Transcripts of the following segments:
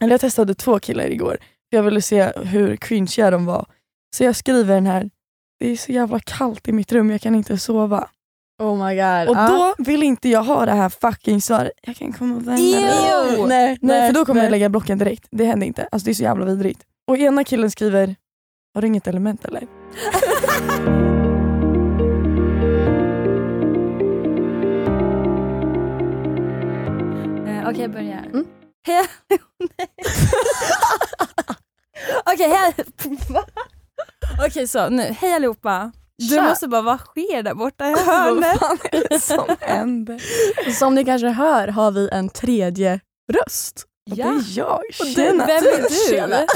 eller jag testade två killar igår. För jag ville se hur cringeiga de var. Så jag skriver den här, det är så jävla kallt i mitt rum, jag kan inte sova. Oh my god. Och då vill inte jag ha det här fucking svaret, jag kan komma och vända dig. Nej, nej, för då kommer nej. jag lägga blocken direkt. Det händer inte. Alltså det är så jävla vidrigt. Och ena killen skriver, har du inget element eller? Eh, Okej, jag börjar. Mm. Hej. Okej, hej. Okej så nu, hej allihopa. Du Tja. måste bara, vad sker där borta i Vad hörnet? fan är det som händer? Som ni kanske hör har vi en tredje röst. Det är jag. Och du, Tjena. vem är du? Tjena.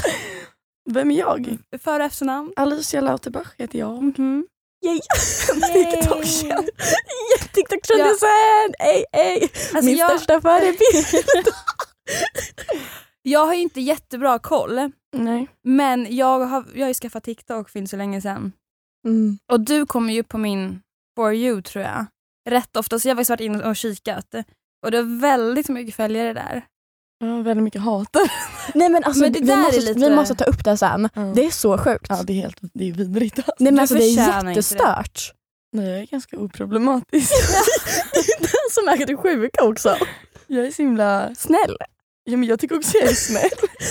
Vem är jag? För och efternamn? Alicia Lauterbach heter jag. Mhm. Yay. TikTok-känd. TikTok-kändisen! Ey, ey. Alltså, Min jag, största förebild. jag har ju inte jättebra koll, Nej. men jag har, jag har ju skaffat TikTok för inte så länge sedan. Mm. Och du kommer ju på min For you tror jag. Rätt ofta, så jag har faktiskt varit inne och kikat. Och det är väldigt mycket följare där. Har väldigt mycket hat. Nej men alltså Men det vi, är måste, lite- vi måste ta upp det sen. Ja. Det är så sjukt. Ja, det är helt det är vidrigt. Alltså. Nej men Du alltså det är det. jättestört. Nej, jag är ganska oproblematisk. Den som är det sjuka också. Jag är så himla... Snäll. Ja, men jag tycker också jag är snäll.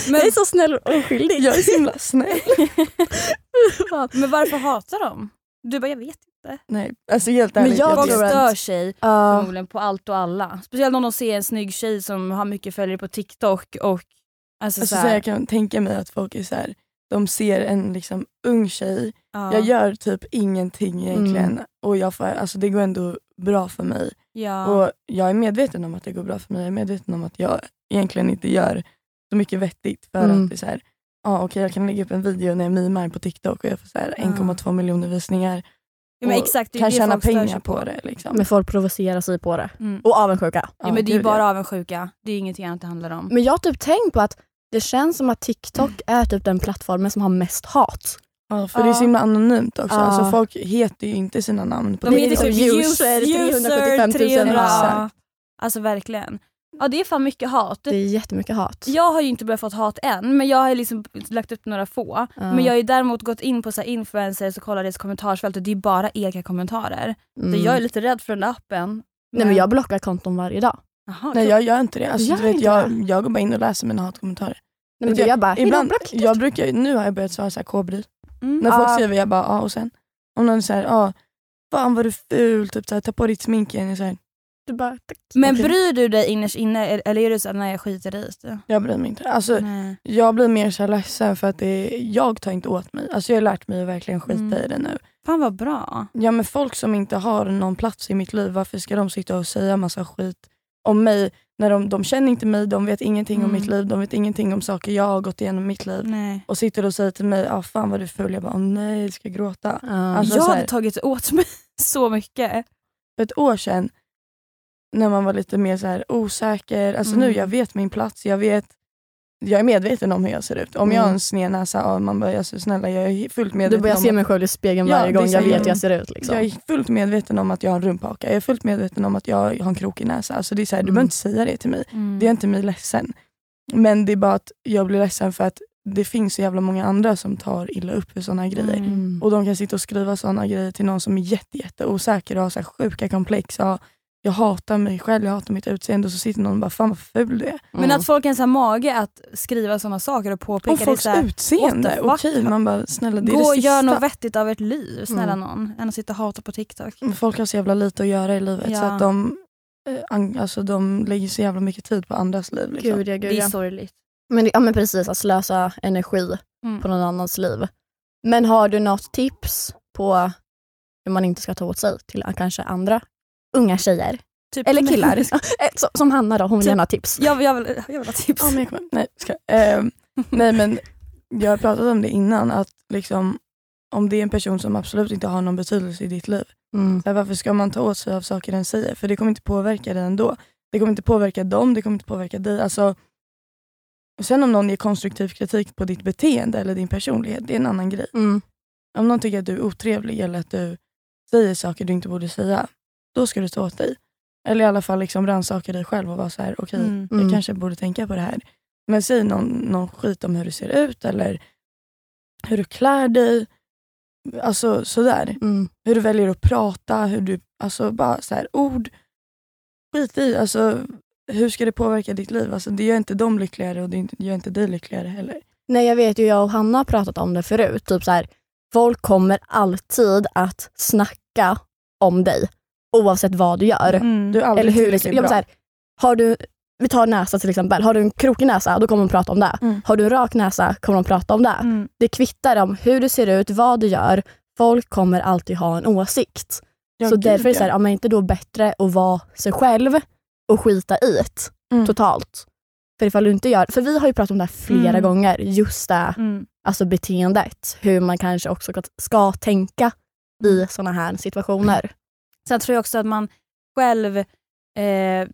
Men, Jag är så snäll och oskyldig. Jag är så himla snäll. men varför hatar de? Du bara, jag vet inte. Nej, alltså helt Men ärligt. jag vet. tror att- stör sig förmodligen på allt och alla. Speciellt om de ser en snygg tjej som har mycket följare på TikTok och alltså, Alltså, så så här, jag kan tänka mig att folk är så här, de ser en liksom, ung tjej, ja, jag gör typ ingenting egentligen Mm. och jag får, alltså, det går ändå bra för mig. ja. Och Jag är medveten om att det går bra för mig, jag är medveten om att jag egentligen inte gör så mycket vettigt för Mm. att det är så här, ah, okej jag kan lägga upp en video när jag mimar på TikTok och jag får så här Ja. 1,2 miljoner visningar ja, men och exakt, det kan det tjäna pengar på det. Liksom. Men folk provocerar sig på det. Mm. Och avundsjuka. Ja, men det är bara ja. avundsjuka, det är ingenting annat det handlar om. Men jag har typ tänkt på att det känns som att TikTok är typ den plattformen som har mest hat. Ja, för det är så himla anonymt också. Ja. Alltså, folk heter ju inte sina namn på De Det heter typ user, user 375 000. 300. Ja. Alltså verkligen. Ja det är fan mycket hat. Det är jättemycket hat. Jag har ju inte börjat få hat än, men jag har liksom lagt upp några få. Ja. Men jag har ju däremot gått in på så här influencers och kollat deras kommentarsfält och det är bara egna kommentarer. Mm. Så jag är lite rädd för den där appen. Nej men jag blockar konton varje dag. Jaha, Nej jag gör inte det. Alltså, du vet, inte jag, det? jag går bara in och läser mina hatkommentarer. Nej, men du, jag bara, Ibland, jag brukar, nu har jag börjat svara så här. Mm. När folk Ja. skriver jag bara ja och sen. Om någon säger ja, fan vad du ful, typ så här, ta på ditt smink igen. Jag, så här, Du bara, tack. Men Okej. bryr du dig innerst inne eller är det så att nej jag skiter i det? jag bryr mig inte. Alltså, Nej. jag blir mer så här ledsen för att det är, jag tar inte åt mig. Alltså, jag har lärt mig att verkligen skita Mm. i det nu. Fan vad bra. Ja men folk som inte har någon plats i mitt liv, varför ska de sitta och säga massa skit om mig? När de, de känner inte mig, de vet ingenting om Mm. mitt liv, de vet ingenting om saker jag har gått igenom i mitt liv. Nej. Och sitter och säger till mig, ah, fan vad du är ful. Jag bara, nej, jag ska gråta. Ja. Alltså, jag här- hade tagit åt mig så mycket. För ett år sedan, när man var lite mer så här osäker, alltså Mm. nu jag vet min plats, jag vet jag är medveten om hur jag ser ut. Om jag har Mm. en sned näsa, ja, man bara, alltså, snälla jag är fullt du medveten börjar om se att- mig själv i spegeln Ja, varje det gång jag vet hur jag ser ut. Liksom. Jag är fullt medveten om att jag har en rumphaka. Jag är fullt medveten om att jag har en krokig näsa. Alltså det är så här, Du Mm. behöver inte säga det till mig. Mm. Det gör inte mig ledsen. Men det är bara att jag blir ledsen för att det finns så jävla många andra som tar illa upp för sådana grejer. Mm. Mm. Och de kan sitta och skriva sådana grejer till någon som är jätte, jätte osäker och har så här sjuka komplex. Ja, jag hatar mig själv, jag hatar mitt utseende och så sitter någon och bara fan vad ful du är. Men att folk ens har mage att skriva sådana saker och påpeka Om det folks så här, utseende, okej man bara snälla det är Gå det och gör sista. något vettigt av ert liv, snälla Mm. någon. Än att sitta och hata på TikTok. Men Folk har så jävla lite att göra i livet så Ja. att de, eh, alltså, de lägger så jävla mycket tid på andras liv. Liksom. Gud, ja, gud, Det är ja. sorgligt. Men, ja men precis, att slösa energi Mm. på någon annans liv. Men har du något tips på hur man inte ska ta åt sig till kanske andra unga tjejer? Typ- Eller killar. Eh, så- Som Hanna då, hon vill Typ- gärna ha tips. jag, jag, vill, jag vill ha tips. Ja, men jag kommer, nej, ska, ehm, nej men jag har pratat om det innan att liksom, om det är en person som absolut inte har någon betydelse i ditt liv, Mm. så här, varför ska man ta åt sig av saker den säger? För det kommer inte påverka dig ändå. Det kommer inte påverka dem, det kommer inte påverka dig. Alltså, sen om någon ger konstruktiv kritik på ditt beteende eller din personlighet, det är en annan grej. Mm. Om någon tycker att du är otrevlig eller att du säger saker du inte borde säga, då ska du ta åt dig. Eller i alla fall liksom rannsaka dig själv och vara så här: okej, Mm. jag Mm. kanske borde tänka på det här. Men säg någon, någon skit om hur du ser ut eller hur du klär dig. Alltså sådär. Mm. Hur du väljer att prata, hur du, alltså bara så här, ord. Skit i, alltså hur ska det påverka ditt liv? Alltså, det gör inte dem lyckligare och det inte- gör inte dig lyckligare heller. Nej jag vet ju, jag och Hanna har pratat om det förut. Typ så här, folk kommer alltid att snacka om dig oavsett vad du gör. Mm. Du är Eller hur? tillräckligt Ja, men bra. så här, har du, vi tar näsa till exempel. Har du en krokig näsa, då kommer de prata om det. Mm. Har du en rak näsa kommer de prata om det. Mm. Det kvittar om hur du ser ut, vad du gör. Folk kommer alltid ha en åsikt. Ja, så gud, därför är det så här, ja. men inte då bättre att vara sig själv och skita i det Mm. totalt. För ifall du inte gör, för vi har ju pratat om det här flera Mm. gånger, just det Mm. alltså beteendet. Hur man kanske också ska, tänka i såna här situationer. Sen tror jag också att man själv eh,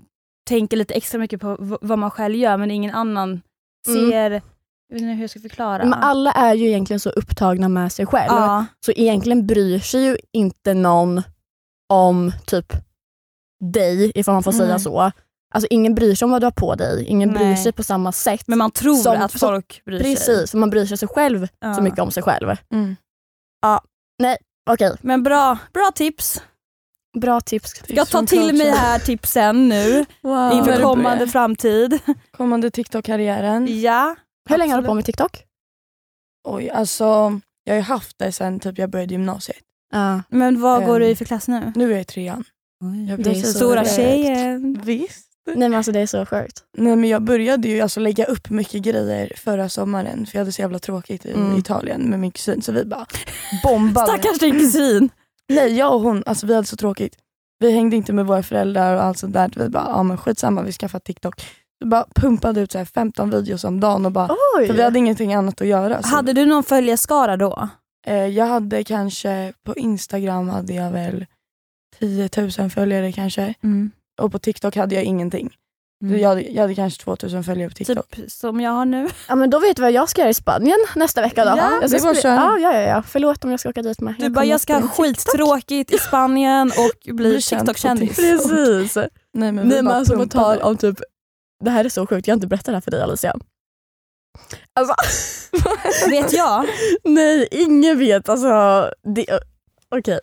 tänker lite extra mycket på vad man själv gör men ingen annan Mm. ser, jag vet inte hur jag ska förklara. Men alla är ju egentligen så upptagna med sig själv. ja. Så egentligen bryr sig ju inte någon om typ dig, ifall man får säga Nej. så. Alltså ingen bryr sig om vad du har på dig, ingen bryr Nej. sig på samma sätt. Men man tror Som- att som- folk bryr sig. Precis, för man bryr sig sig själv Ja. så mycket om sig själv. Mm. Okej, Men bra, bra tips. Bra tips. Jag tar till mig här tipsen nu Wow. inför kommande framtid. kommande TikTok-karriären. Ja. Hur länge har du absolut. på med TikTok? Oj, alltså jag har ju haft det sen typ jag började gymnasiet. Ja. Men vad går du i Ehm, för klass nu? Nu är jag i trean. Jag Det är så Stora sjukt. tjejen. Visst. Nej men alltså det är så sjukt. Nej men jag började ju alltså lägga upp mycket grejer förra sommaren för jag hade så jävla tråkigt i Mm. Italien med min kusin så vi bara bombade. Stackars din kusin. Nej jag och hon, alltså vi hade så tråkigt. Vi hängde inte med våra föräldrar och allt sånt där. Vi bara, ja men skitsamma vi skaffade TikTok. Vi bara pumpade ut så här 15 videos om dagen och bara, Oj! för vi hade ingenting annat att göra. Så, Hade du någon följarskara då? eh, jag hade kanske, på Instagram hade jag väl 10 000 följare kanske. Och på TikTok hade jag ingenting. Mm. Jag, hade, jag hade kanske 2000 följare på TikTok. Typ som jag har nu. Ja men då vet du vad jag ska göra i Spanien nästa vecka då. Ja, jag ska det kön. ja, ja, ja, ja. Förlåt om jag ska åka dit med. Du bara, kommer jag ska ha skittråkigt i Spanien och bli TikTok-kändis. TikTok. Precis. Nej men, Nej men bara alltså på tal om typ, det här är så sjukt, jag har inte berättat det här för dig Alicia. Alltså, Vet jag? nej ingen vet alltså. det- Okej.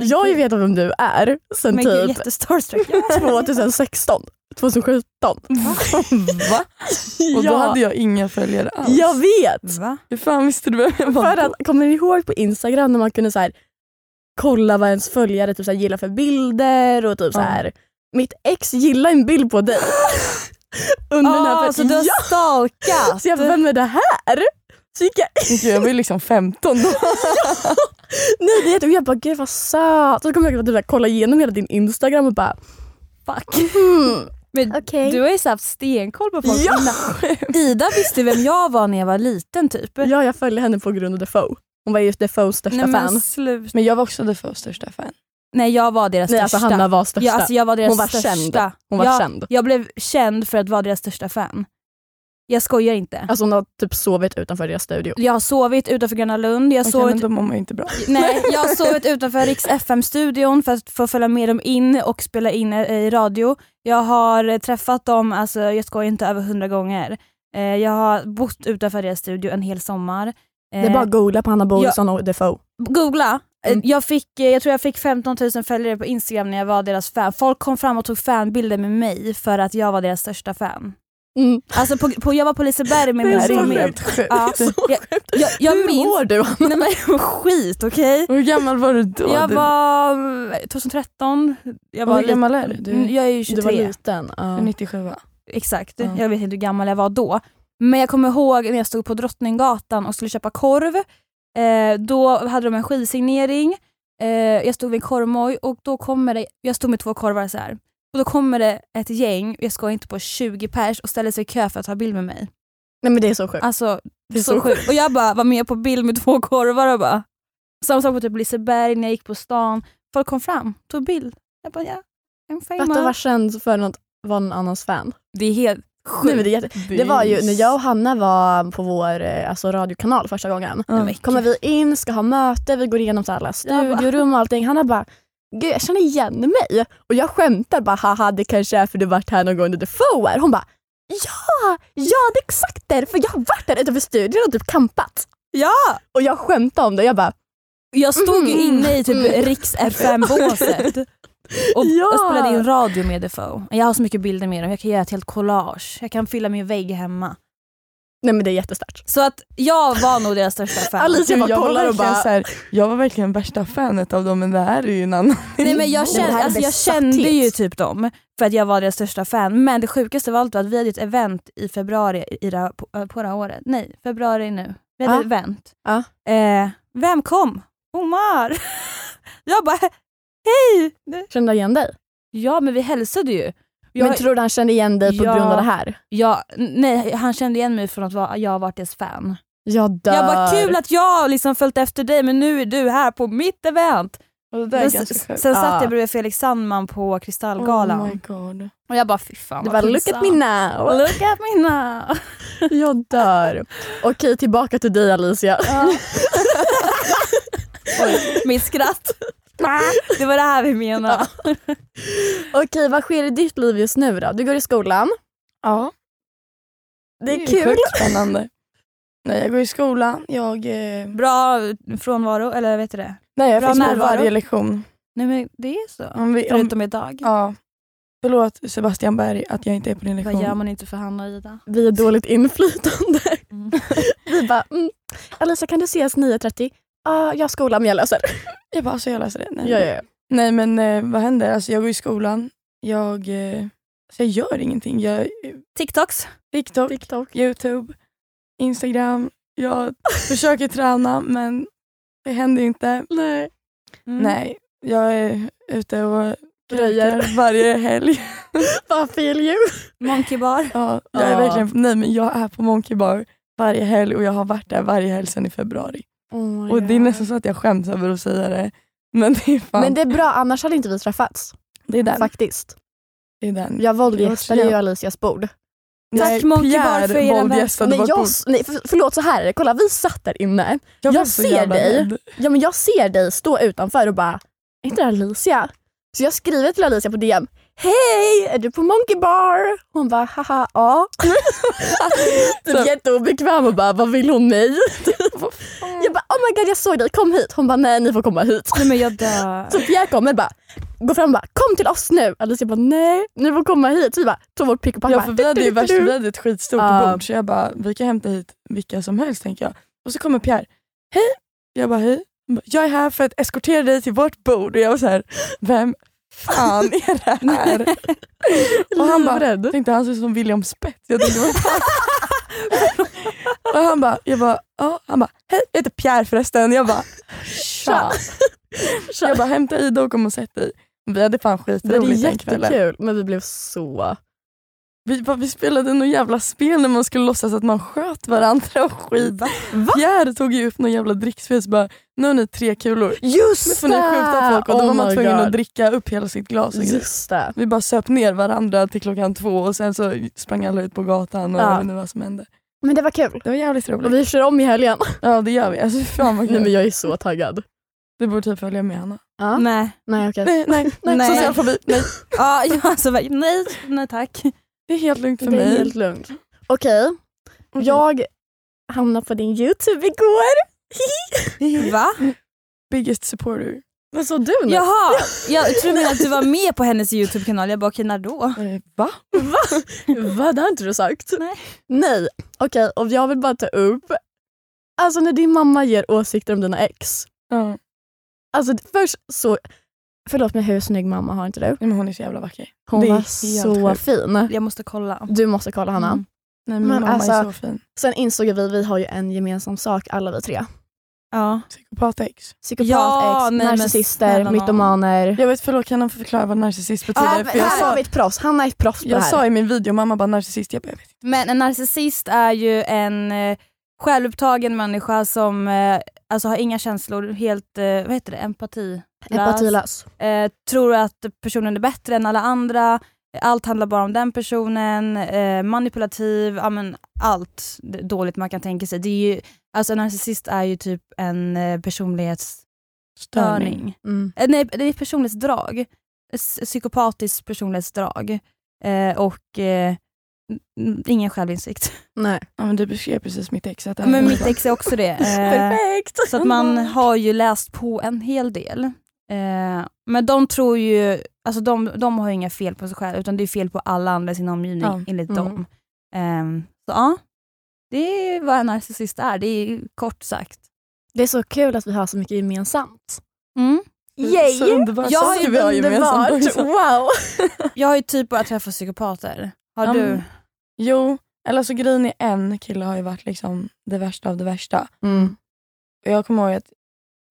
Men Jag gud. vet vem du är sen Men gud, typ jättestarstruck. 2016, 2017. Va? Och då ja, hade jag inga följare alls. jag vet! Va? Hur fan visste du vem jag var För att, kommer ni ihåg på Instagram när man kunde så här, kolla vad ens följare typ, så här, gillar för bilder och typ så Ja. här. Mitt ex gillade en bild på dig. Under den här Ah, så du har ja, stalkat? så jag vem är det här? Så gick jag Gud, Jag var ju liksom 15 då. Nej, det är och jag bara gud vad söt. Så kommer jag att typ, kolla igenom hela din Instagram och bara Fuck. hmm, Men okej. Du har ju så haft stenkoll på folk Ja. Ida visste vem jag var när jag var liten typ. Ja, jag följde henne på grund av Defoe. Hon var ju Defoes största Nej, men fan. slut. Men jag var också Defoes största fan. Nej jag var deras Nej, största. alltså Hanna var största. Ja, alltså, jag var deras Hon var största. känd. Hon var jag, känd. jag blev känd för att vara deras största fan. Jag skojar inte. Alltså hon har typ sovit utanför deras studio. Jag har sovit utanför Gröna Lund, jag har Okej, sovit men då mår man ju inte bra. Nej, jag har sovit utanför Riks FM-studion för att få följa med dem in och spela in eh, i radio. Jag har eh, träffat dem, alltså, jag skojar inte, över hundra gånger. Eh, jag har bott utanför deras studio en hel sommar. Det är bara att googla på Hanna Borisson och Defoe. Googla. Eh, Mm. Jag, fick, eh, jag tror jag fick 15 000 följare på Instagram när jag var deras fan. Folk kom fram och tog fanbilder med mig för att jag var deras största fan. Mm. Alltså på, på, jag var på Liseberg med Det är min så familj. sjukt. sjukt. Ja, jag, jag, jag Hur minns... mår du? Nej men skit okej? Och hur gammal var du då? Jag var mm, 2013. Jag och var hur gammal är du? Mm, Jag är ju Du var 23. liten. Ja. är 97 va? Exakt. Ja. Jag vet inte hur gammal jag var då. Men jag kommer ihåg när jag stod på Drottninggatan och skulle köpa korv. Eh, då hade de en skivsignering. Eh, jag stod vid en korvmoj och då kommer det, jag stod med två korvar så här. Och då kommer det ett gäng, jag ska inte på 20 pers och ställer sig i kö för att ta bild med mig. Nej men det är så sjukt. Alltså Det är så, så sjukt. Och jag bara var med på bild med två korvar och bara samma sak på typ Liseberg när jag gick på stan. Folk kom fram, tog bild. Jag bara ja, I'm För att du var famous. känd för att vara någon annans fan. Det är helt Nej, sjukt. det, är jätte... det var ju när jag och Hanna var på vår eh, alltså, radiokanal första gången. Men Kommer vi in, ska ha möte, vi går igenom så alla studiorum och allting. Hanna bara, gud jag känner igen mig. Och jag skämtar bara, haha det kanske är för du varit här någon gång under The Foe är. Hon bara, Ja, ja det är exakt därför. Jag har varit där utanför studion och typ campat. Ja! Och jag skämtade om det. Jag bara, Jag stod ju Mm. inne i typ Mm. Riks FM-båset och Ja. jag spelade in radio med Defoe. Jag har så mycket bilder med dem, jag kan göra ett helt collage. Jag kan fylla min vägg hemma. Nej men det är jättestarkt. Så att jag var nog deras största fan. Alicia bara jag, var kollar och verkligen bara, så här, jag var verkligen värsta fanet av dem men det här är ju en annan. Nej, men jag, kände, alltså, jag kände ju typ dem för att jag var deras största fan. Men det sjukaste var allt var att vi hade ett event i februari i det, på, äh, på det här året. Nej, februari nu. Vi hade Ja. ett event. Ja. Eh, vem kom? Omar! jag bara hej! kände igen dig. Ja men vi hälsade ju. Jag, men tror du han kände igen dig på Ja. grund av det här? ja, nej, han kände igen mig från att jag har varit deras fan. Jag dör. Jag bara kul att jag har liksom följt efter dig men nu är du här på mitt event. Men sen satt Ja. jag bredvid Felix Sandman på Kristallgalan. Oh och jag bara fy fan vad bara look at me pinsamt. now. Look at me now. Jag dör. Okej tillbaka till dig Alicia. Oj, mitt skratt. Det var det här vi menade. Okej vad sker i ditt liv just nu då? Du går i skolan. Ja, Det är ju kul. sjukt spännande. Nej, jag går i skolan. Jag, eh, Bra frånvaro, eller vet du det? nej, jag Bra finns på närvaro. varje lektion. Nej men det är så. Om vi, om, Förutom idag. ja. Förlåt Sebastian Berg att jag inte är på din lektion. Vad gör man inte för Hanna och Ida? Vi är dåligt inflytande. Mm. Vi bara, mm, Alicia kan du ses 9.30? Ja, jag har skolan men jag löser. Jag bara, alltså jag läser det. Nej, Ja, ja, ja. nej men eh, vad händer? Alltså, jag går i skolan. Jag, eh, alltså, jag gör ingenting. Jag, TikToks. TikTok, TikTok. Youtube, Instagram. Jag försöker träna men det händer inte. Nej. Mm. Nej, jag är ute och röjer varje helg. Vad feel you? Monkey bar. Ja, jag är verkligen, nej men jag är på Monkey Bar varje helg och jag har varit där varje helg sedan i februari. Oh och det är nästan så att jag skäms över att säga det. Men det är fan, Men det är bra, annars hade inte vi träffats. det är den. Faktiskt. Det är den. Jag våldgästade ju Alicias bord. Tack, Monkey Bar, för er våldgästade Men vårt jag, nej, för, förlåt, så här. Kolla, vi satt där inne. jag, jag ser dig. Ja, men jag ser dig stå utanför och bara, är inte det Alicia? Så jag skriver till Alicia på DM. Hej, är du på Monkey Bar? Hon bara, haha, ja. typ jätteobekväm och bara, vad vill hon mig? Jag bara, oh my god jag såg dig, kom hit. Hon bara, nej ni får komma hit. Nej men jag dör. Så Pierre kommer bara, går fram och bara, kom till oss nu. Alicia bara, nej ni får komma hit. Så vi bara, tog vårt pick och pack. Ja för vi hade ju värst, vi hade ett skitstort Ja. bord så jag bara, vi kan hämta hit vilka som helst tänker jag. Och så kommer Pierre, hej! Jag bara hej. Bara, Jag är här för att eskortera dig till vårt bord och jag var så här, vem fan är det här? och han bara, tänkte han ser ut som William Spets. Jag tänkte, vad fan? och han bara, jag bara, ja. Han bara, hej jag heter Pierre förresten. Jag bara, tja. Jag bara, hämta Ida och kom och sätt dig. Vi hade fan Det är skitroligt den kvällen. jättekul men vi blev så... Vi, bara, vi spelade något jävla spel när man skulle låtsas att man sköt varandra och skit. Va? Pierre tog ju upp någon jävla drickspel så bara, nu har ni tre kulor. Nu Just får ni skjuta folk och då Oh var man tvungen God. att dricka upp hela sitt glas och. Just det. Vi bara söp ner varandra till klockan två och sen så sprang alla ut på gatan och Ja. vad som hände. Men det var kul. Det var jävligt Och roligt. vi kör om i helgen. Ja det gör vi. Alltså, fan vad Nej, kul. men jag är så taggad. Du borde typ följa med Hanna. Ja. Nej. Nej okej. Nej, nej, nej. Nej. Social fobi. Nej. Ja, jag alltså, nej, nej tack. Det är helt lugnt för Det är mig. helt lugnt. Okej, Okej. jag hamnade på din youtube igår. Va? Biggest supporter. Vad sa du nu? Jaha, jag tror menar att du var med på hennes YouTube-kanal. Jag bara okej, när då? Eh, Va? Va? Det har inte du sagt. Nej. Nej. Okej, och jag vill bara ta upp, alltså när din mamma ger åsikter om dina ex. Ja. Alltså först så, förlåt men hur snygg mamma har inte du? Nej, men hon är så jävla vacker. Hon var så sjukt. fin. Jag måste kolla. Du måste kolla Hanna. Mm. Nej, min Men mamma alltså- är så fin. Sen insåg vi, vi har ju en gemensam sak alla vi tre. Ja. Psykopat-ex. Psykopat, Ja, ex, nej, men narcissister, nån. mytomaner. Jag vet, förlåt kan någon förklara vad narcissist betyder? Ja, för jag här har sa, vi ett proffs. Hanna är ett proffs på det jag här. sa i min video, mamma bara narcissist. Jag bara, jag vet inte. Men en narcissist är ju en eh, självupptagen människa som eh, alltså har inga känslor, helt eh, vad heter det, empati. Empatilös. Eh, tror att personen är bättre än alla andra, allt handlar bara om den personen, eh, manipulativ, ja, men allt dåligt man kan tänka sig. Det är ju, alltså en narcissist är ju typ en eh, personlighetsstörning. Störning. Mm. Eh, nej, det är ett personlighetsdrag. Psykopatiskt personlighetsdrag. Eh, och eh, ingen självinsikt. Nej. Ja, men du beskrev precis mitt ex. Att det Men mitt ex är också det. Eh, Perfekt! så att man har ju läst på en hel del. Men de tror ju, alltså de, de har ju inga fel på sig själva utan det är fel på alla andra i sin omgivning Ja. enligt Mm. dem. Eh, så ja, det är vad en narcissist är, det är kort sagt. Det är så kul att vi har så mycket gemensamt. Mm. Yay! Så underbart. Jag har ju vi har gemensamt Underbart! också. Wow! Jag har ju typ börjat träffa psykopater. Har Ja, du? Jo, eller så grejen är en kille har ju varit liksom det värsta av det värsta. Mm. Och jag kommer ihåg att,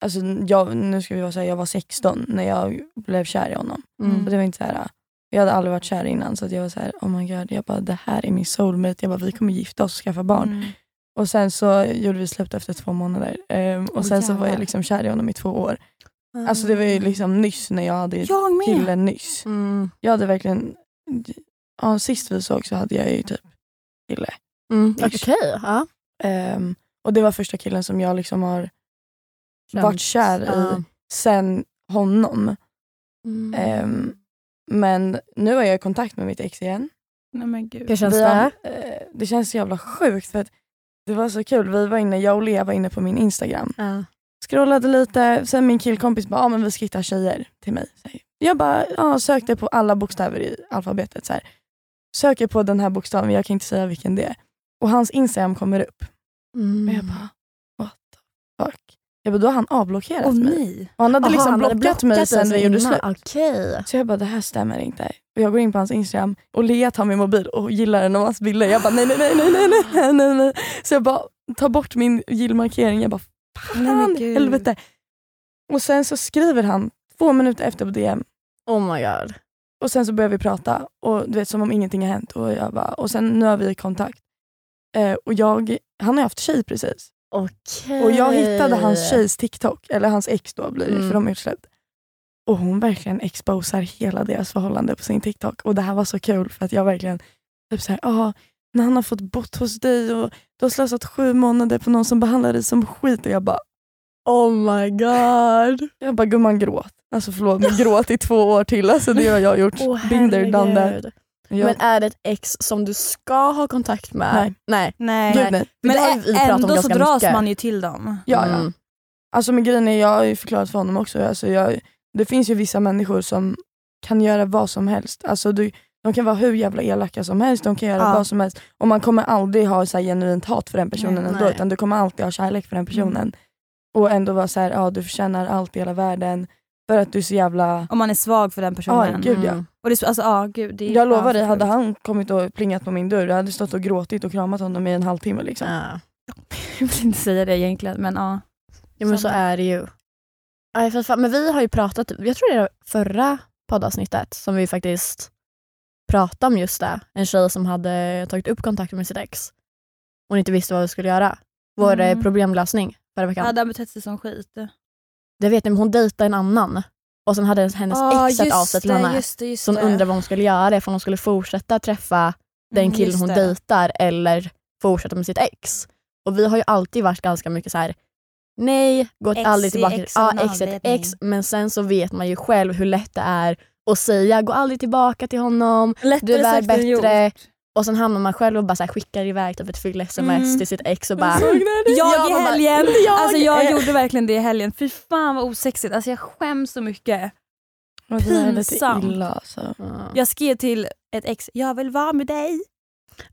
alltså, jag, nu ska vi vara säga jag var 16 när jag blev kär i honom. Mm. Och det var inte så här, jag hade aldrig varit kär innan så att jag var så här, oh my god, jag bara, det här är min soulmate. Jag bara, vi kommer gifta oss och skaffa barn. Mm. Och sen så gjorde vi slut efter två månader. Ehm, och Åh, sen så var jag jävlar. liksom kär i honom i två år. Alltså det var ju liksom nyss när jag hade Jag killen nyss. Mm. Jag hade verkligen, ja, sist vi såg så hade jag ju typ kille. Mm. Okej, ja. Ehm, och det var första killen som jag liksom har Känt. varit kär i Ja. sen honom. Mm. Ehm, men nu är jag i kontakt med mitt ex igen. Nej men gud. Hur känns det? har- eh, det känns så jävla sjukt för att det var så kul. Vi var inne, jag och Lea var inne på min Instagram. Ja. Scrollade lite, sen min killkompis bara, ah, men vi ska hitta tjejer till mig. Jag bara ja, sökte på alla bokstäver i alfabetet. Så här. Söker på den här bokstaven, jag kan inte säga vilken det är. Och hans Instagram kommer upp. Mm. Och jag bara. Jag bara, då har han avblockerat Åh mig. nej. Och han hade Aha, liksom han hade blockat mig sen vi gjorde slut. Okej. Så jag bara, det här stämmer inte. Och jag går in på hans Instagram och Lea tar min mobil och gillar en av hans bilder. Jag bara, nej, nej, nej, nej, nej, nej, nej, nej. Så jag bara tar bort min gillmarkering. Jag bara, Nej, fan gud. helvete. Och sen så skriver han två minuter efter på DM Oh my god. och sen så börjar vi prata och du vet som om ingenting har hänt. Och, jag bara, och sen nu har vi kontakt. Eh, och jag, han har haft tjej precis. Okej. Och jag hittade hans tjejs TikTok, eller hans ex då blir det Mm. för de är utsläppt. Och hon verkligen exposar hela deras förhållande på sin TikTok. Och det här var så kul för att jag verkligen, typ såhär, ah, när han har fått bott hos dig och du har slösat sju månader på någon som behandlar dig som skit. Och jag bara, Oh my god. jag bara gumman gråt. Alltså förlåt men gråt i två år till. Alltså det har jag gjort. Åh Binder, done that. Jag, Men är det ett ex som du ska ha kontakt med? Nej. Nej. Nej. gud nej. Men ändå så dras mycket. man ju till dem. Ja, ja. Mm. Alltså men grejen är, jag har ju förklarat för honom också, alltså jag, det finns ju vissa människor som kan göra vad som helst. Alltså du, de kan vara hur jävla elaka som helst, de kan göra Ja. vad som helst. Och man kommer aldrig ha så här genuint hat för den personen Nej. ändå, Nej. utan du kommer alltid ha kärlek för den personen. Mm. Och ändå vara så här, ja du förtjänar allt i hela världen för att du är så jävla... Om man är svag för den personen. Ja, gud ja. Mm. Och det, alltså, ja, gud, det är Jag lovar dig, hade han kommit och plingat på min dörr, jag hade stått och gråtit och kramat honom i en halvtimme. Liksom. Ja. Jag vill inte säga det egentligen men ja. Ja men så är det ju. Aj, för fan. Men vi har ju pratat, jag tror det är förra poddavsnittet som vi faktiskt pratade om just det. En tjej som hade tagit upp kontakt med sitt ex. Hon inte visste vad vi skulle göra. Vår Mm. eh, problemlösning förra veckan. Hade han betett sig som skit? Det vet men hon dejtade en annan. Och sen hade hennes Ah, ex hört av sig till henne. just det, just Så hon undrade vad hon skulle göra, ifall hon skulle fortsätta träffa den Mm, killen hon det. dejtar eller fortsätta med sitt ex. Och vi har ju alltid varit ganska mycket så här. nej, gått Ex aldrig tillbaka ex ja, en ex men sen så vet man ju själv hur lätt det är att säga gå aldrig tillbaka till honom, Lättare du är bättre. Och sen hamnar man själv och bara så här, skickar iväg typ ett fyll-sms Mm. till sitt ex och bara Jag Ja, i helgen, jag. alltså jag Eh. gjorde verkligen det i helgen. Fy fan vad osexigt, alltså jag skäms så mycket. Är lite Pinsamt. illa alltså. Ja. Jag skrev till ett ex, jag vill vara med dig.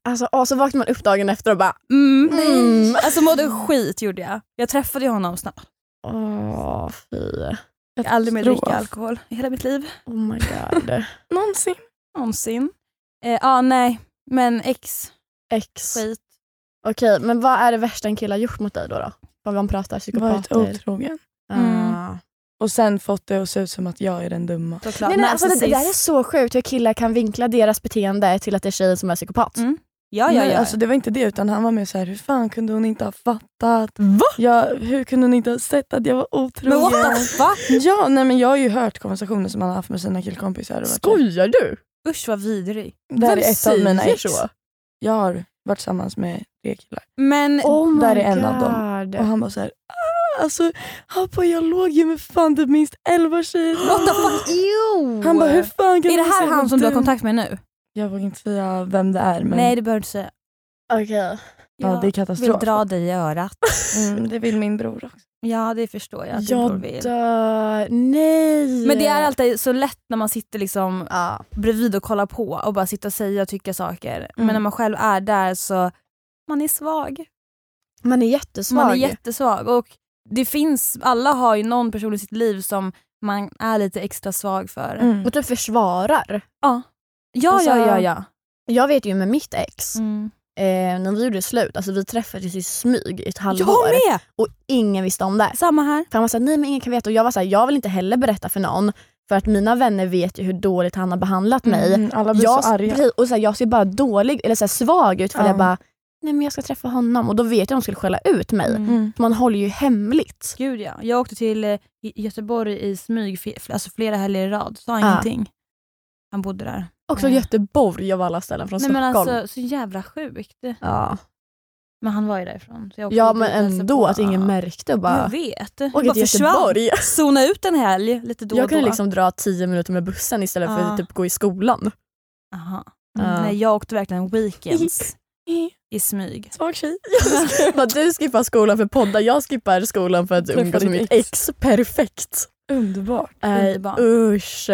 Alltså, och så vaknar man upp dagen efter och bara Mm. Mm. Alltså mådde skit gjorde jag. Jag träffade ju honom snabbt. åh fy. Jag har aldrig mer dricka alkohol i hela mitt liv. Oh my god. Någonsin. Någonsin. Eh, ja nej, men ex, Ex. skit. Okej, men vad är det värsta en kille har gjort mot dig då? då? Vad man pratar Varit psykopater. otrogen. Mm. Ah. Och sen fått det att se ut som att jag är den dumma. Såklart. Nej, nej, alltså det, det där är så sjukt hur killar kan vinkla deras beteende till att det är tjejen som är psykopat. Mm. Ja, ja, Nej, ja. alltså det var inte det utan han var mer så här, hur fan kunde hon inte ha fattat? Va? Ja, hur kunde hon inte ha sett att jag var otrogen? men what the fuck? Ja, nej men jag har ju hört konversationer som han har haft med sina killkompisar. och varit så här, Skojar du? Usch vad vidrig. Det här Vem är ett av mina ex. så? Jag har varit tillsammans med tre killar. Men Oh my Där är en av god. Och han bara så här, ah, alltså Habba jag låg ju med fan typ minst elva tjejer. what the fuck, ew! Han bara hur fan kan Är det här han som du har dum?" kontakt med nu? Jag vågar inte säga vem det är men Nej det behöver du inte säga. Okej. Ja, Jag det är vill katastrof. dra dig i örat. Mm, det vill min bror också. Ja det förstår jag att din bror Jag vill. dör. Nej. Men det är alltid så lätt när man sitter liksom Ja. bredvid och kollar på och bara sitter och säger och tycker saker. Men Mm. när man själv är där så man är svag. Man är jättesvag. Man är jättesvag. Och det finns, alla har ju någon person i sitt liv som man är lite extra svag för. Mm. Och typ försvarar. Ja. Ja, Alltså, ja, ja, ja. Jag vet ju med mitt ex, Mm. Eh, när vi gjorde slut, alltså vi träffades i smyg i ett halvår Jag med! och ingen visste om det. Samma här. För han var såhär, nej men ingen kan veta och jag var såhär, jag vill inte heller berätta för någon för att mina vänner vet ju hur dåligt han har behandlat mig. Mm, alla blir jag, så arga. precis, och så här, jag ser bara dålig eller så här, svag ut för Ja. jag bara, nej men jag ska träffa honom och då vet jag att de skulle skälla ut mig. Mm. Mm. Man håller ju hemligt. Gud ja. Jag åkte till eh, Göteborg i smyg alltså flera helger i rad. Sa ingenting. Han bodde där. Också Ja. Göteborg av alla ställen från Nej, men Stockholm. alltså, så jävla sjukt. ja. Men han var ju därifrån. Jag ja men och ändå på. att ingen märkte och Jag bara, vet. åka bara till. Göteborg. Zona ut en helg lite då Jag och kunde då. liksom dra tio minuter med bussen istället för Ja. att typ gå i skolan. Aha. Ja. Nej, jag åkte verkligen weekends i smyg. Svag tjej. Du skippar skolan för poddar, jag skippar skolan för att umgås med mitt ex. Perfekt. Underbart. Nej Underbart. usch.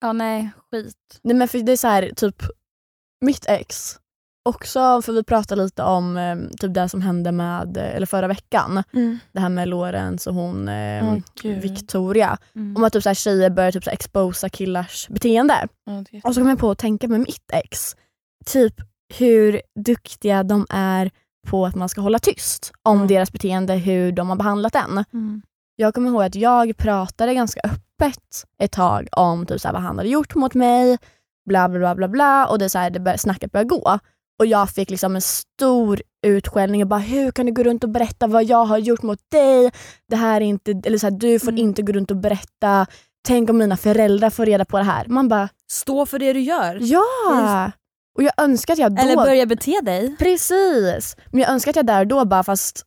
Ja, nej, skit. Nej men för det är så här, typ mitt ex, också för vi pratade lite om eh, typ det som hände med, eh, eller förra veckan, Mm. det här med Lorentz och hon eh, gud. Victoria. Mm. Om att typ så här, tjejer börjar typ så här, exposa killars beteende. Är Och så kom jag på att tänka med mitt ex, typ hur duktiga de är på att man ska hålla tyst om Mm. deras beteende, hur de har behandlat en. Mm. Jag kommer ihåg att jag pratade ganska öppet ett tag om typ så här, vad han hade gjort mot mig, bla bla bla bla, bla och det, så här, det bör, snacket började gå. Och jag fick liksom en stor utskällning och bara hur kan du gå runt och berätta vad jag har gjort mot dig? Det här är inte, eller så här, du får Mm. inte gå runt och berätta. Tänk om mina föräldrar får reda på det här. Man bara Stå för det du gör. ja! Och jag önskar att jag då... Eller börja bete dig. Precis! Men jag önskar att jag där och då bara fast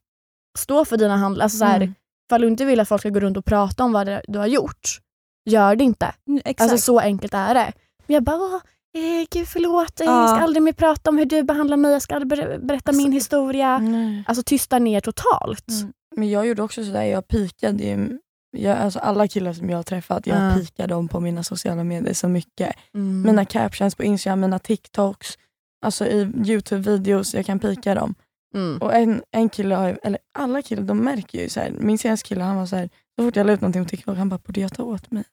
stå för dina handlingar. Alltså, så här, Mm. Ifall du inte vill att folk ska gå runt och prata om vad du har gjort, gör det inte. Mm, Exakt. Alltså så enkelt är det. Men jag bara, åh, eh, gud förlåt, eh, jag Ja. ska aldrig mer prata om hur du behandlar mig, jag ska aldrig ber- berätta min historia. Nej. Alltså tysta ner totalt. Mm. Men jag gjorde också sådär, jag pikade ju jag, alltså alla killar som jag har träffat, jag Ja. pikade dem på mina sociala medier så mycket. Mm. Mina captions på Instagram, mina TikToks, alltså i Youtube-videos, jag kan pika dem. Mm. Och en, en kille, har, eller alla killar, de märker ju så här. min senaste kille han var så här, så fort jag la ut någonting på TikTok, han bara borde jag ta åt mig?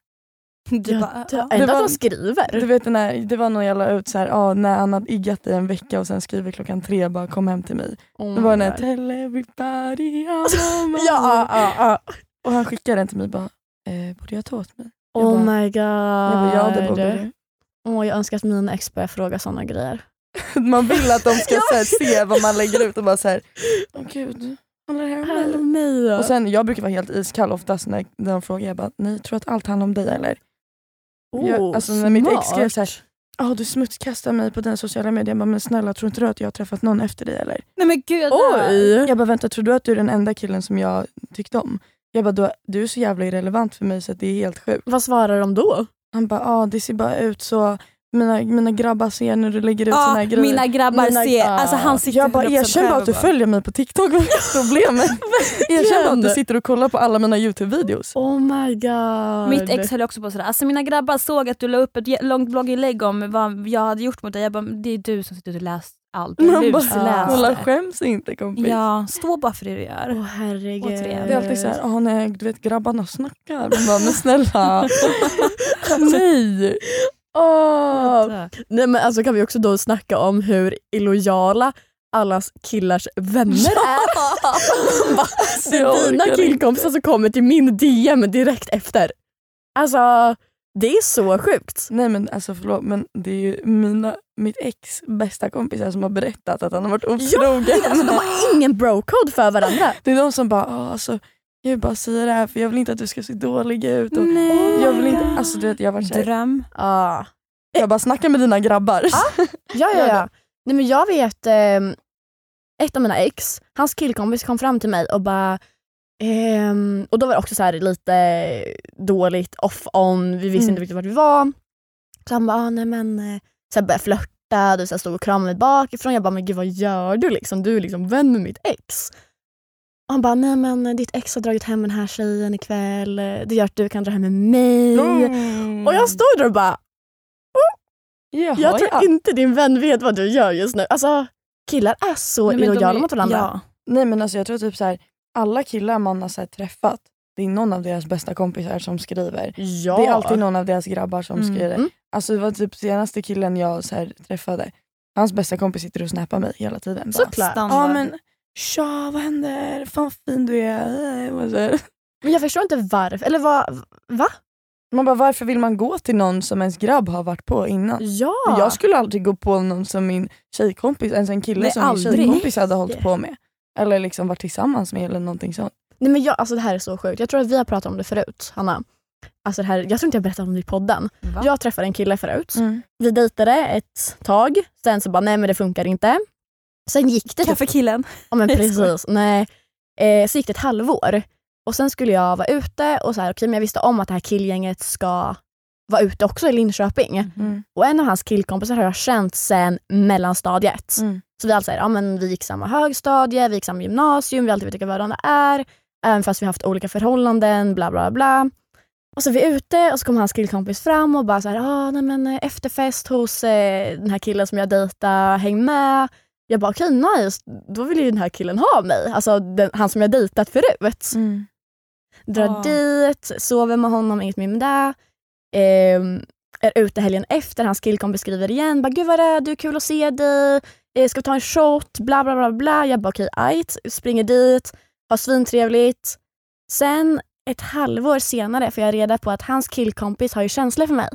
Du bara, det- ja. Ändå var- att de skriver. Du vet den här, det var när jag la ut så här, ah, när han hade iggat i en vecka och sen skriver klockan tre bara kom hem till mig. Oh Det var den här tell everybody my Ja, ja, ja. Och han skickade den till mig bara, eh, borde jag ta åt mig? Jag Oh bara- my god. Jag bara, ja det borde du. Åh, jag önskar att mina ex börjar fråga såna grejer. Man vill att de ska här, se vad man lägger ut och bara såhär, åh gud, handlar det här om mig? Och sen, jag brukar vara helt iskall oftast när när de frågar, jag bara, nej tror att allt handlar om dig eller? Jag- alltså, när mitt ex skrev så här, Ja du smutskastar mig på den sociala medier, jag bara, men snälla tror inte du att jag har träffat någon efter dig eller? Nej men gud. Oj! Jag bara vänta, tror du att du är den enda killen som jag tyckte om? Jag bara, du, du är så jävla irrelevant för mig så det är helt sjukt. Vad svarar de då? Han bara, ja det ser bara ut så, mina, mina grabbar ser när du lägger ut såna här Ja, grejer. mina grabbar Mina- ser. ja. Alltså han sitter Jag bara, 100% erkänn bara att du följer mig på TikTok, vad är problemet? erkänn bara att du sitter och kollar på alla mina YouTube-videos. Oh my god. Mitt ex höll också på sådär, alltså mina grabbar såg att du la upp ett långt blogginlägg om vad jag hade gjort mot dig. Jag bara, det är du som sitter och läst allt. Du Man bara. Kolla skäms inte kompis. Ja, stå bara för det du gör. Åh herregud. Återigen. Det är alltid såhär, oh, nej, du vet grabbarna snackar. Man bara, men snälla. nej. Åh. Nej men alltså kan vi också då snacka om hur illojala allas killars vänner är. Bara, det är dina killkompisar som kommer till min DM direkt efter. Alltså det är så sjukt. Nej men alltså förlåt men det är ju mina, mitt ex bästa kompisar som har berättat att han har varit otrogen. Alltså, de har ingen bro-code för varandra. Det är de som bara, "Ah, alltså, jag vill bara säga det här för jag vill inte att du ska se dålig ut. Och Nej. jag vill inte, alltså du vet jag varit såhär, Dröm. Ah. jag bara snacka med dina grabbar. Ja, ja, ja. Nej, men jag vet ehm, ett av mina ex, hans killkompis kom fram till mig och bara ehm, och då var det också så här lite dåligt off on, vi visste Mm. inte riktigt vart vi var. Så han bara, ah, nej men eh, så här, började flörta, du så här, stod och kramade mig bakifrån. Jag bara, men gud vad gör du liksom? Du är liksom vän med mitt ex. Och han bara, nej men ditt ex har dragit hem den här tjejen ikväll. Det gör att du kan dra hem med mig. Mm. Och jag stod där och bara, Jaha, jag tror ja. inte din vän vet vad du gör just nu. Alltså killar är så Nej, illojala mot varandra. Ja. Nej men alltså jag tror typ så här, alla killar man har så träffat, det är någon av deras bästa kompisar som skriver. Ja. Det är alltid någon av deras grabbar som Mm. skriver. Mm. Alltså det var typ senaste killen jag så här, träffade. Hans bästa kompis sitter och snappar mig hela tiden. Såklart. Ja men tja vad händer? Fan fin du är. Men jag förstår inte varför. Eller vad? Va? Man bara varför vill man gå till någon som ens grabb har varit på innan? Ja. Jag skulle aldrig gå på någon som min tjejkompis, ens en kille Nej, som min aldrig. tjejkompis hade hållit på med. Eller liksom varit tillsammans med eller någonting sånt. Nej, men jag, alltså, det här är så sjukt. Jag tror att vi har pratat om det förut, Hanna. Alltså, det här, jag tror inte jag berättade om det i podden. Va? Jag träffade en kille förut. Mm. Vi dejtade ett tag. Sen så bara, nej men det funkar inte. Sen gick det typ Kaffekillen. Ja men precis. Nej. Eh, så gick det ett halvår. Och sen skulle jag vara ute och så här, okej men jag visste om att det här killgänget ska vara ute också i Linköping. Mm. Och en av hans killkompisar har jag känt sen mellanstadiet. Mm. Så vi, alltså, ja, men vi gick samma högstadie, vi gick samma gymnasium, vi har alltid vetat vilka varandra är. Även fast vi har haft olika förhållanden, bla bla bla. Och så är vi ute och så kommer hans killkompis fram och bara så här, ah, nej, men eh, efterfest hos eh, den här killen som jag dejtar, häng med. Jag bara okej nice, då vill ju den här killen ha mig. Alltså den, han som jag dejtat förut. Mm. Drar Ah. dit, sover med honom, inget mer med det. Ehm, är ute helgen efter, hans killkompis skriver igen. Bara, Gud vad det är, du kul att se dig. Eh, ska vi ta en shot? Bla bla bla. bla. Jag bara okej, ajt. Springer dit, har svintrevligt. Sen ett halvår senare får jag reda på att hans killkompis har ju känslor för mig.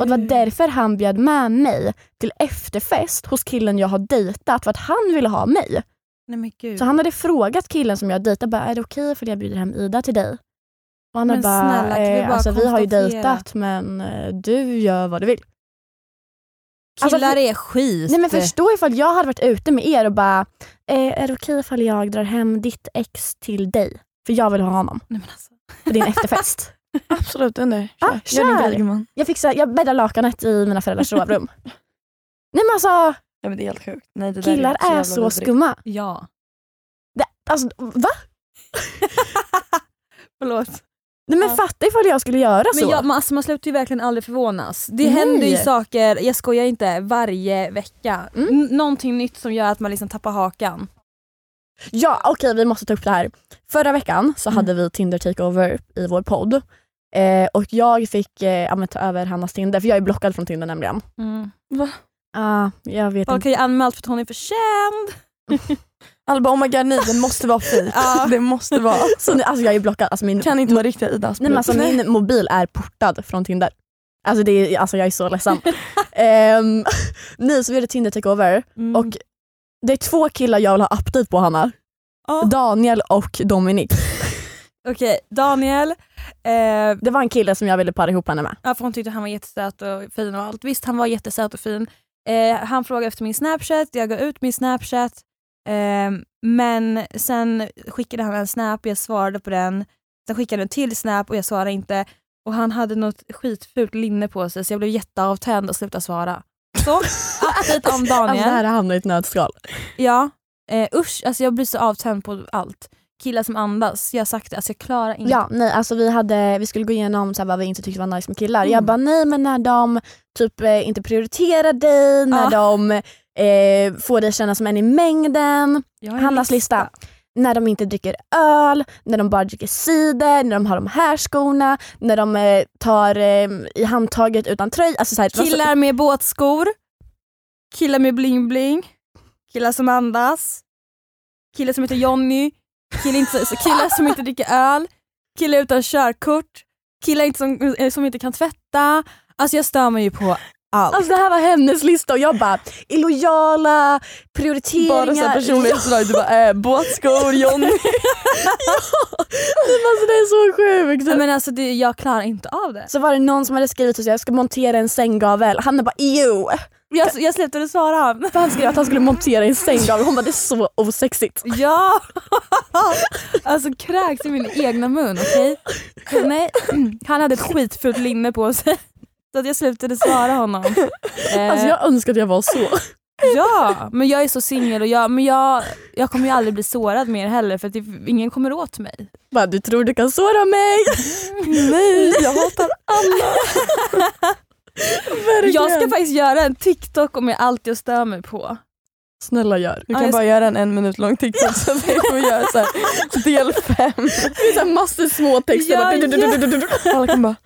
Och det var därför han bjöd med mig till efterfest hos killen jag har dejtat för att han ville ha mig. Nej, men gud. Så han hade frågat killen som jag dejtar, bara, är det okej okay jag bjuder hem Ida till dig? Och han Men bara, snälla, kan vi eh, bara alltså, vi har ju dejtat men eh, du gör vad du vill. alltså, Killar för- är skit. Nej men förstå ifall jag hade varit ute med er och bara, eh, är det okej ifall jag drar hem ditt ex till dig? För jag vill ha honom Nej, men alltså. på din efterfest. Absolut, under. Ah, Kör. Din kör. grej gumman. Jag, fixar, jag bäddar lakanet i mina föräldrars sovrum. Nej men alltså Ja, men det är helt sjukt. Nej, det där killar är jävla så skumma. Ja. Det, alltså va? Förlåt. Nej men Ja. fatta ifall jag skulle göra så. Men jag, man, alltså, man slutar ju verkligen aldrig förvånas. Det Nej. händer ju saker, jag skojar inte, varje vecka. Mm. N- någonting nytt som gör att man liksom tappar hakan. Ja okej vi måste ta upp det här. Förra veckan så Mm. hade vi Tinder takeover i vår podd. Eh, och jag fick eh, ta över Hannas Tinder för jag är blockad från Tinder nämligen. Mm. Ah, jag vet Folk inte. har ju anmält för att hon är för känd. Alla bara oh my god nej den måste vara fejk. Ja. Det måste vara. Så, nu- alltså, jag är blockad. Alltså, min, Kan inte vara riktiga Ida nej, men alltså, min mobil är portad från Tinder. Alltså, det är, alltså jag är så ledsen. um, nej så vi gjorde Tinder takeover Mm. och det är två killar jag vill ha update på Hanna. Ja. Daniel och Dominik. Okej, Daniel. Eh, Det var en kille som jag ville para ihop henne med. ja, för hon tyckte han var jättesöt och fin och allt. Visst, han var jättesöt och fin. Eh, han frågade efter min snapchat, jag gav ut min snapchat. Eh, men sen skickade han en snap, jag svarade på den. Sen skickade han en till snap och jag svarade inte. Och han hade något skitfult linne på sig så jag blev jätteavtänd och slutade svara. Så, update om Alltså, det Daniel. här hamnar i ett nötskal. Ja, eh, usch, alltså jag blir så avtänd på allt. Killar som andas, jag har sagt det, alltså jag klarar inte. Ja, nej, alltså vi, hade, vi skulle gå igenom så här, vad vi inte tyckte var nice med killar. Mm. Jag bara nej men när de typ eh, inte prioriterar dig, när Ja. de eh, får dig känna som en i mängden. Hannas lista. När de inte dricker öl, när de bara dricker cider, när de har de här skorna, när de eh, tar eh, i handtaget utan tröja. Alltså, så här, Killar med båtskor, killar med bling-bling, killar som andas, killar som heter Jonny, killar, inte, killar som inte dricker öl, killar utan körkort, killar inte som, eh, som inte kan tvätta. Alltså jag stör mig ju på allt. Alltså det här var hennes lista och jag bara illojala, prioriteringar. Bara så personlighetsdrag, du bara äh, båtskor, Johnny. Men alltså, det är så sjukt. Nej, men alltså det, jag klarar inte av det. Så var det någon som hade skrivit att jag ska montera en sänggavel. Han är bara jo. Jag, jag slutade svara han. För han skrev att han skulle montera en sänggavel. Hon bara det är så osexigt. Ja! alltså kräks i min egna mun, okej? Nej, han hade ett skitfult linne på sig. Att jag slutade svara honom. Eh, Alltså jag önskar att jag var så. Ja, men jag är så singel och jag, men jag, jag kommer ju aldrig bli sårad mer heller för att det, ingen kommer åt mig. Bara, du tror du kan såra mig? Nej, jag hatar alla. Verkligen. Jag ska faktiskt göra en TikTok om alltid jag stör mig på. Snälla gör. Du Ja, kan jag bara göra en en minut lång TikTok så vi får göra så här, del fem. Det är så här massor små texter. Ja, bara, Alla kan bara,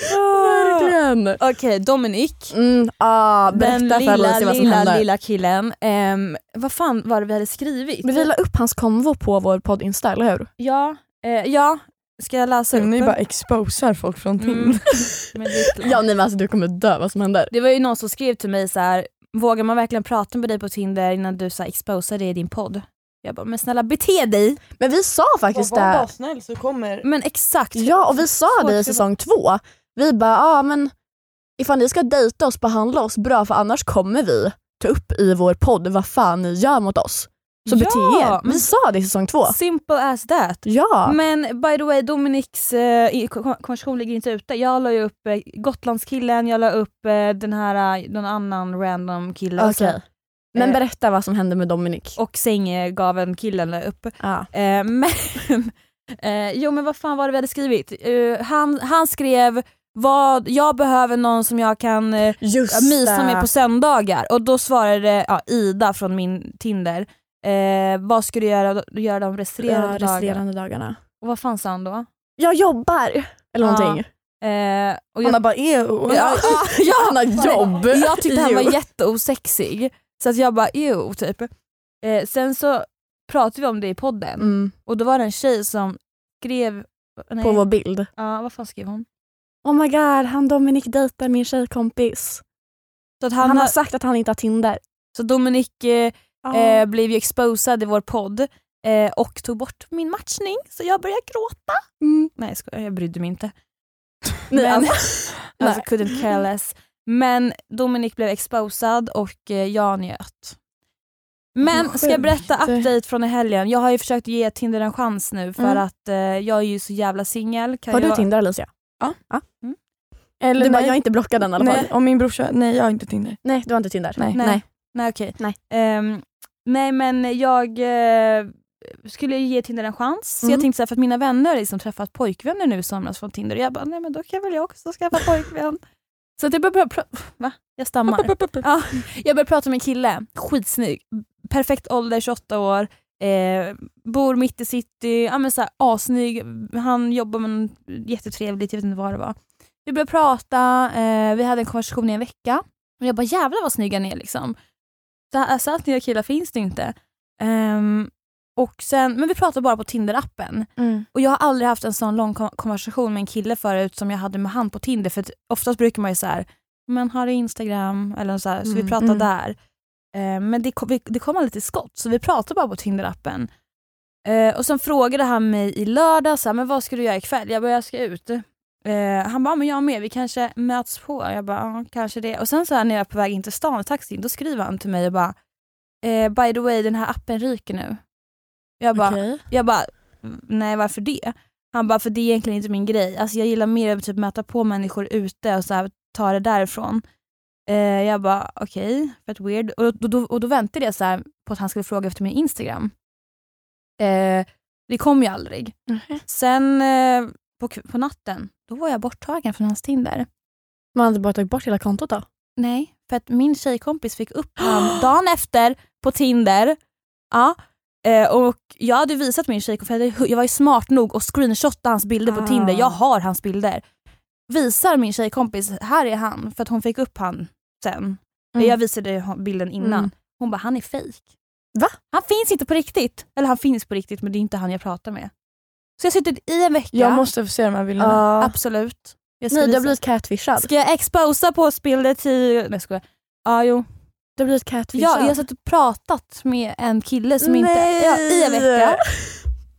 Verkligen. Okej, Dominik. Mm, ah, Den lilla, Alicia vad som lilla, lilla killen. Ehm, vad fan var det vi hade skrivit? Men vi la upp hans konvo på vår podd Insta, eller hur? Ja, eh, ja. Ska jag läsa upp? ni bara exposar folk från Mm. Tinder. Men det, är klart. Ja nej men alltså du kommer dö vad som händer. det var ju någon som skrev till mig så här. vågar man verkligen prata med dig på Tinder innan du så här, exposar det i din podd? Jag bara, men snälla bete dig! Men vi sa faktiskt Var det. bara snäll så kommer... Men exakt. Ja och vi sa det i säsong två. Vi bara, ja ah, men ifall ni ska dejta oss, behandla oss bra för annars kommer vi ta upp i vår podd vad fan ni gör mot oss. Så bete Ja, er. men- Vi sa det i säsong två. Simple as that. Ja. Men by the way, Dominiks eh, konversation ligger inte ute. Jag la ju upp eh, Gotlandskillen, jag la upp eh, den här, eh, någon annan random kille. Okej. också. Men Eh, berätta vad som hände med Dominik. Och sänggaven killen la upp. Ja. Eh, men, jo men vad fan var det vi hade skrivit? Han, han skrev vad, jag behöver någon som jag kan eh, Just mysa med på söndagar och då svarade ja, Ida från min Tinder eh, vad ska du göra, göra de resterande ja, dagarna? resterande dagarna. Och vad fan sa han då? Jag jobbar! Eller Ja. någonting. Eh, och Hanna bara, ew. Ja, ja, han har jobb! Jag tyckte han var jätteosexig så att jag bara ew typ. Eh, sen så pratade vi om det i podden Mm, och då var det en tjej som skrev nej, på vår bild. Ja vad fan skrev hon? Oh my god, han Dominik dejtar min tjejkompis. Så, att Han, han, har har, sagt att han inte har Tinder. så Dominik eh, eh, blev ju exposad i vår podd eh, och tog bort min matchning så jag började gråta. Mm. Nej jag skojar, jag brydde mig inte. Nej, Men, alltså, alltså couldn't care less. Men Dominik blev exposad och eh, jag njöt. Men Vad ska jag berätta update från i helgen? Jag har ju försökt ge Tinder en chans nu för Mm. att eh, jag är ju så jävla singel. Har du jag... Tinder Alicia? Ja. ja. Mm. Eller Du bara, nej, jag är inte blockad än i alla fall. nej, om min brorsa, nej jag har inte Tinder. Nej, du har inte Tinder? Nej. Nej. Nej okej. Nej. Ehm, nej men jag eh, skulle ge Tinder en chans. Mm. jag tänkte så här, för att mina vänner har liksom träffat pojkvänner nu i somras från Tinder och jag bara, nej men då kan väl jag också skaffa pojkvän. så att jag började prata, va? Jag stammar. Ja, jag började prata med en kille, skitsnygg, perfekt ålder, 28 år, eh, bor mitt i city, ja, men så här, asnygg, han jobbar med något jättetrevligt, jag vet inte vad det var. Vi började prata, eh, vi hade en konversation i en vecka och jag bara jävlar vad snygga ni är liksom. Så, här- så här snygga killar finns det inte. Ehm, och sen, men vi pratade bara på Tinder-appen. Mm. Och jag har aldrig haft en sån lång kon- konversation med en kille förut som jag hade med han på Tinder. För oftast brukar man ju så här, men har du Instagram? Eller så, här, så vi Mm, pratar mm. där. Eh, men det kom, vi, det kom aldrig till skott så vi pratade bara på Tinder-appen. Eh, och sen frågade han mig i lördag, så här, men vad ska du göra ikväll? Jag bara, jag ska ut. Eh, han bara, men jag med, vi kanske möts på. Jag bara, ja, kanske det. Och sen så här, när jag är på väg in till stan i taxin, då skriver han till mig och bara, by the way den här appen ryker nu. Jag bara, Okej. jag bara, nej varför det? Han bara, för det är egentligen inte min grej. Alltså jag gillar mer att typ möta på människor ute och så här, ta det därifrån. Eh, jag bara, okej, fett weird. Och då, då, och då väntade jag så här på att han skulle fråga efter min Instagram. Eh, det kom ju aldrig. Sen eh, på, på natten, då var jag borttagen från hans Tinder. Man hade bara tagit bort hela kontot då? Nej, för att min tjejkompis fick upp han dagen efter på Tinder. Ja. Eh, och jag hade visat min tjejkompis, jag var ju smart nog och screenshotade hans bilder på Ah. Tinder. Jag har hans bilder. Visar min tjejkompis, här är han, för att hon fick upp han sen. Mm. Jag visade bilden innan. Mm. Hon bara, han är fejk. Va? Han finns inte på riktigt. Eller han finns på riktigt men det är inte han jag pratar med. Så jag har suttit i en vecka. Jag måste få se de här bilderna. Ja. Absolut. Jag Nej, du har blivit catfishad. Ska jag exposa påspillde till... Nej jag skojar. Ja jo. Du har blivit catfishad. Ja, jag har satt och pratat med en kille som inte... Ja, I en vecka.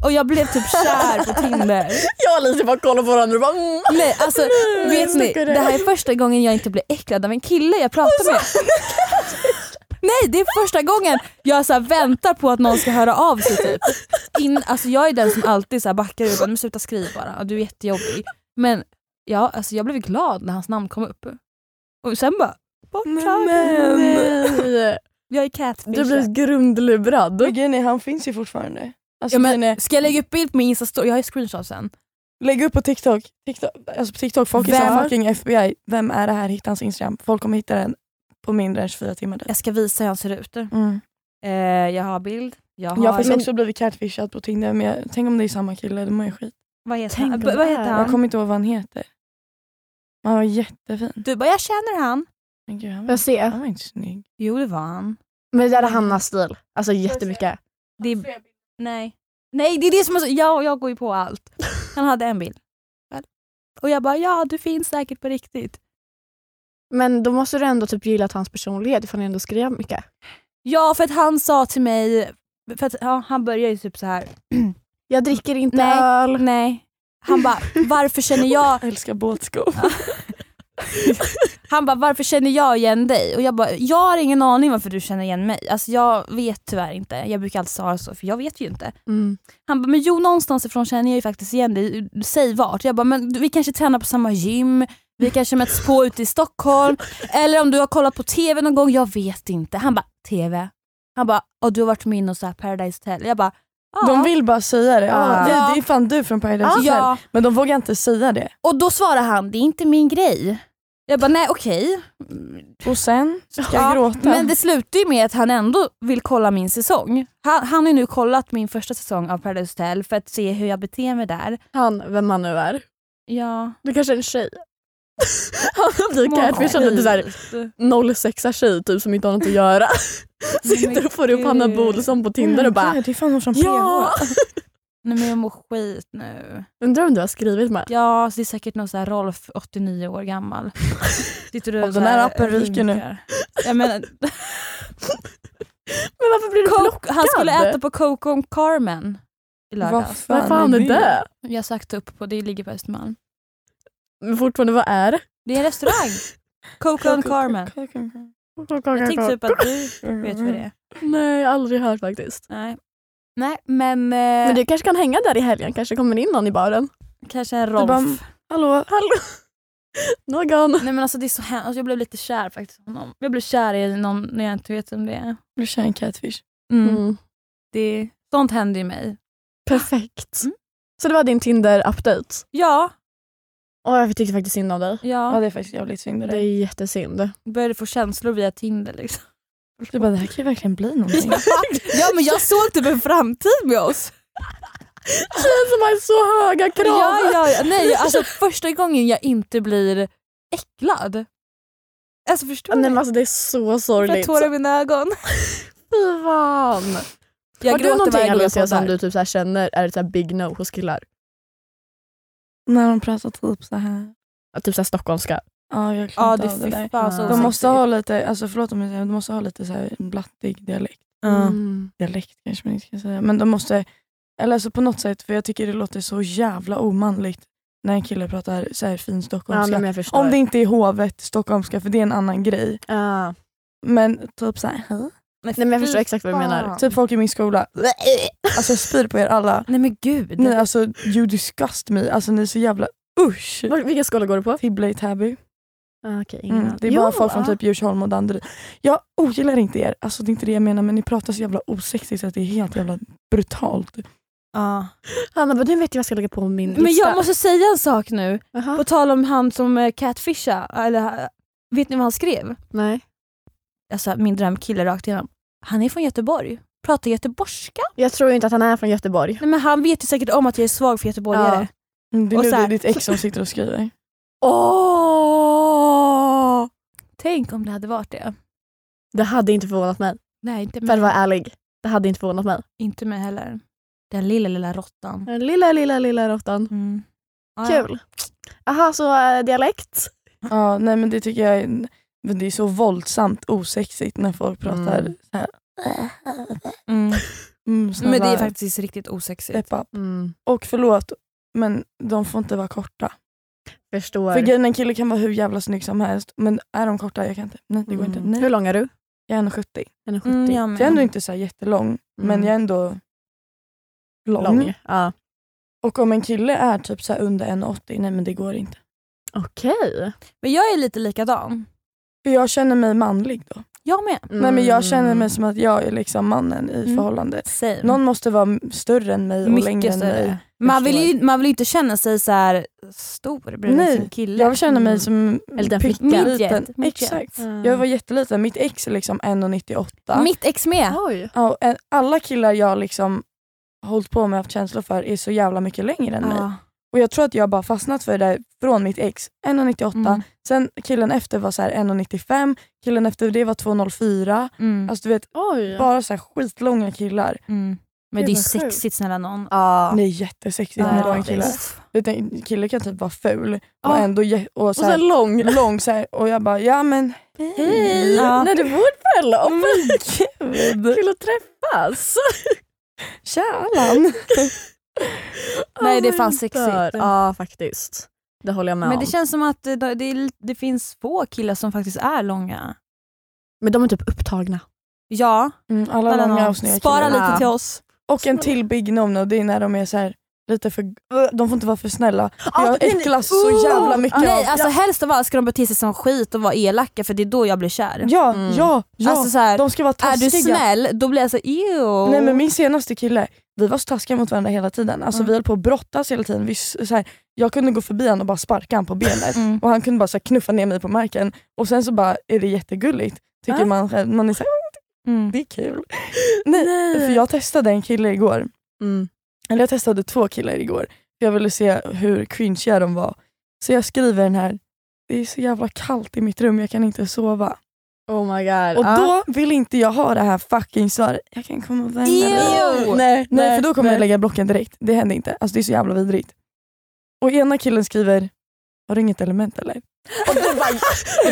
Och jag blev typ kär på Tinder. Jag och Alicia bara kollar på varandra och bara mm. Nej, alltså, vet ni, det här är första gången jag inte blir äcklad av en kille jag pratar med. Nej, det är första gången jag så här väntar på att någon ska höra av sig. Typ. In, alltså, jag är den som alltid så här backar ut "Men sluta skriv bara, du är jättejobbig. Men ja, alltså, jag blev glad när hans namn kom upp. Och sen bara, borttagen. Nej. Jag är catfish. Du blir grundlurad. Men han finns ju fortfarande. Alltså, ja, grejen är, men, ska jag lägga upp bild på min instastory? Jag har ju screenshotsen. lägg upp på TikTok. TikTok alltså på TikTok folk är Vem- såhär fucking FBI. Vem är det här? Hitta hans Instagram. Folk kommer hitta den på mindre än 24 timmar. Jag ska visa hur han ser ut. Mm. Eh, jag har bild. Jag har... Jag har men- också blivit catfishad på Tinder men jag, tänk om det är samma kille, då mår jag skit. Vad heter Tänk han? vad heter han? Jag kommer inte ihåg vad han heter. Men Han var jättefin. Du bara, jag känner han. Men gud, han, var, jag se? han var inte snygg. Jo det var han. Men det där är Hannas stil. Alltså jättemycket. Det är... Nej. Nej det är det som är så... Jag, jag går ju på allt. Han hade en bild. Och jag bara, ja du finns säkert på riktigt. Men då måste du ändå typ gilla hans personlighet ifall ni ändå skrev mycket. Ja för att han sa till mig, för att, ja, han började ju typ så här. Jag dricker inte Nej. öl. nej. Han bara, varför känner jag Jag älskar båtskor. Han bara, varför känner jag igen dig? Och jag bara, jag har ingen aning varför du känner igen mig. Alltså jag vet tyvärr inte. Jag brukar alltid svara så, för jag vet ju inte. Mm. Han bara, men jo någonstans ifrån känner jag ju faktiskt igen dig. Säg vart. Jag bara, men vi kanske tränar på samma gym, vi kanske möts på ute i Stockholm. Eller om du har kollat på TV någon gång, jag vet inte. Han bara, TV? Han bara, och du har varit med i någon så här Paradise Hotel. Jag bara, ja. De vill bara säga det. Ja, Ja. det, det är fan du från Paradise. Hotel. ja. Men de vågar inte säga det. Och då svarar han, det är inte min grej. Jag bara, nej okej. Och sen ska jag Ja, gråta. Men det slutar ju med att han ändå vill kolla min säsong. Han, han har nu kollat min första säsong av Paradise Hotel för att se hur jag beter mig där. Han, vem han nu är. Ja. Du kanske är en tjej. Han blir catfishad lite såhär 06 tjej typ som inte har något att göra. Sitter och får upp Hanna gud. Bodilsson på Tinder och bara det är fan hon från ja. Nej men jag mår skit nu. Undrar om du har skrivit med? Ja, så det är säkert någon så här Rolf, 89 år gammal. Sitter du och den här appen ryker nu. Jag menar, Men varför blir du Coke, blockad? han skulle äta på Coke on Carmen i Vad lördags. Vad fan är det? Jag har sagt upp på, det ligger på Östermalm. Men fortfarande, vad är det? Det är en restaurang. Coke on Carmen. Jag tänkte typ att du vet vad det är. Nej, aldrig hört faktiskt. Nej. Nej men, eh, Men du kanske kan hänga där i helgen, kanske kommer in någon i baren. kanske en Du Rolf. bara, hallå? Hallå? Någon? Nej men alltså det är så hemskt. Alltså, jag blev lite kär faktiskt i honom. Jag blev kär i någon när jag inte vet vem det är. Du kör en catfish. Mm. Mm. Det, sånt händer ju mig. Perfekt. Mm. Så det var din Tinder-update? Ja, Och jag tyckte faktiskt synd om dig. Ja ja. det är faktiskt jävligt synd. Det är jättesynd. Började få känslor via Tinder liksom. Du bara, det här kan ju verkligen bli någonting. ja men jag såg typ en framtid med oss. Tjejen som har så höga krav! Ja, ja, ja. Nej, alltså första gången jag inte blir äcklad. Alltså förstår Nej, du? men alltså, det är så Jag sorgligt. tårar i mina ögon. Fy fan. Jag har du någonting jag Alicia som du typ så här känner är ett så här big no hos killar? När de pratar typ så här. Att Typ så här stockholmska? Ja, jag klarar Ja inte det av det där. fan så De måste ha lite, alltså förlåt om jag säger, de måste ha lite så här blattig dialekt. Ja. Mm. Dialekt kanske man inte ska säga. Men de måste, eller alltså på något sätt, för jag tycker det låter så jävla omanligt när en kille pratar så här fin Ja, stockholmska. förstår. Om det inte är hovet stockholmska, för det är en annan grej. Ja. Men typ så här, "Hä?" Nej, men jag förstår exakt vad du menar. typ folk i min skola. Alltså jag spyr på er alla. Nej men gud. Ni alltså, you disgust me. Alltså ni är så jävla usch. Var- Vilken skola går du på? Tibble i Täby. Ah, ingen Mm, det är bara Jo, folk från ja. typ Djursholm och Danderyd. Jag ogillar inte er, alltså det är inte det jag menar men ni pratar så jävla osexigt så att det är helt jävla brutalt. Ja. Hanna bara, nu vet jag vad jag ska lägga på min lista. Men jag måste säga en sak nu. Jaha. På tal om han som eh, catfisha, eller vet ni vad han skrev? Nej. Alltså min drömkille rakt igenom. Han är från Göteborg. Pratar göteborgska. Jag tror inte att han är från Göteborg. Nej, men han vet ju säkert om att jag är svag för göteborgare. Mm, Det är Och nu det är ditt ex som sitter och skriver. Åh! Tänk om det hade varit det. Det hade inte förvånat mig. Nej, inte För att mig, vara ärlig. Det hade inte förvånat mig. inte mig heller. Den lilla, lilla råttan. Den lilla, lilla, lilla råttan. Mm. Kul. Aha, så äh, dialekt? Ja, nej men det tycker jag är, men det är så våldsamt osexigt när folk pratar Mm. så här. Mm. Mm, Men det är faktiskt riktigt osexigt. Mm. Och förlåt, men de får inte vara korta. Förstår. För grejen, en kille kan vara hur jävla snygg som helst men är de korta, jag kan inte. Nej det går inte. Mm. Nej. Hur lång är du? Jag är 1,70. 1,70. Mm, jag jag är ändå inte så här jättelång men Mm. jag är ändå lång. lång. Ja. Och om en kille är typ så här under 1,80, nej men det går inte. Okej. Men jag är lite likadan. För jag känner mig manlig då. Jag med. Nej, men jag känner Mm. mig som att jag är liksom mannen i Mm. förhållandet. Same. Någon måste vara större än mig och längre Mycket än mig. större. Man vill, ju, man vill ju inte känna sig så här stor bredvid Nej, sin kille. Jag känner mig Mm. som En liten pytteliten. Midget, midget. Exakt. Mm. Jag var jätteliten, mitt ex är liksom 1,98. Mitt ex med. Oj. Ja, alla killar jag liksom hållit på med och haft känslor för är så jävla mycket längre än mig. Och jag tror att jag bara fastnat för det där från mitt ex. 1,98. Mm. Sen killen efter var så här 1,95. Killen efter det var 2,04. Mm. Alltså du vet, Oj. bara så här skitlånga killar. Mm. Men Gud, det är sexigt snälla någon. Ja. Det är jättesexigt med långa killar. Du, kille kan typ vara ful och Ja. ändå och Och så här, sen lång. lång så här, och jag bara ja men Hej! Ja. När det är vårt bröllop. gud. Kul att träffas. Tja Allan. Nej, det är Oh fan sexigt. Ja faktiskt. Det håller jag med Men om. det känns som att det, det, är- det finns få killar som faktiskt är långa. Men de är typ upptagna. Ja, Mm, alla alla långa och snygga spara killar. lite till oss. Och en till big no-no, det är när de är så här lite för, de får inte vara för snälla. Ah, jag äcklas så jävla mycket Nej, av... alltså helst av allt ska de bete sig som skit och vara elaka för det är då jag blir kär. Ja, Mm. ja, ja. Alltså så här, de ska vara är taskiga. du snäll då blir jag så ew. Nej men min senaste kille, vi var så taskiga mot varandra hela tiden. Alltså Mm. vi höll på att brottas hela tiden. Vi, så här, jag kunde gå förbi honom och bara sparka honom på benet. Mm. Och han kunde bara så här, knuffa ner mig på marken. Och sen så bara är det jättegulligt. Tycker Ah. man själv. Man är så här, Mm. det är kul. Nej, för jag testade en kille igår. Mm. Eller jag testade två killar igår. Jag ville se hur cringeiga de var. Så jag skriver den här, det är så jävla kallt i mitt rum, jag kan inte sova. Oh my god. Och då vill inte jag ha det här fucking svaret, jag kan komma och vända dig. Nej, nej, för då kommer nej. jag lägga blocken direkt. Det händer inte. Alltså det är så jävla vidrigt. Och ena killen skriver, har du inget element eller? Och du bara,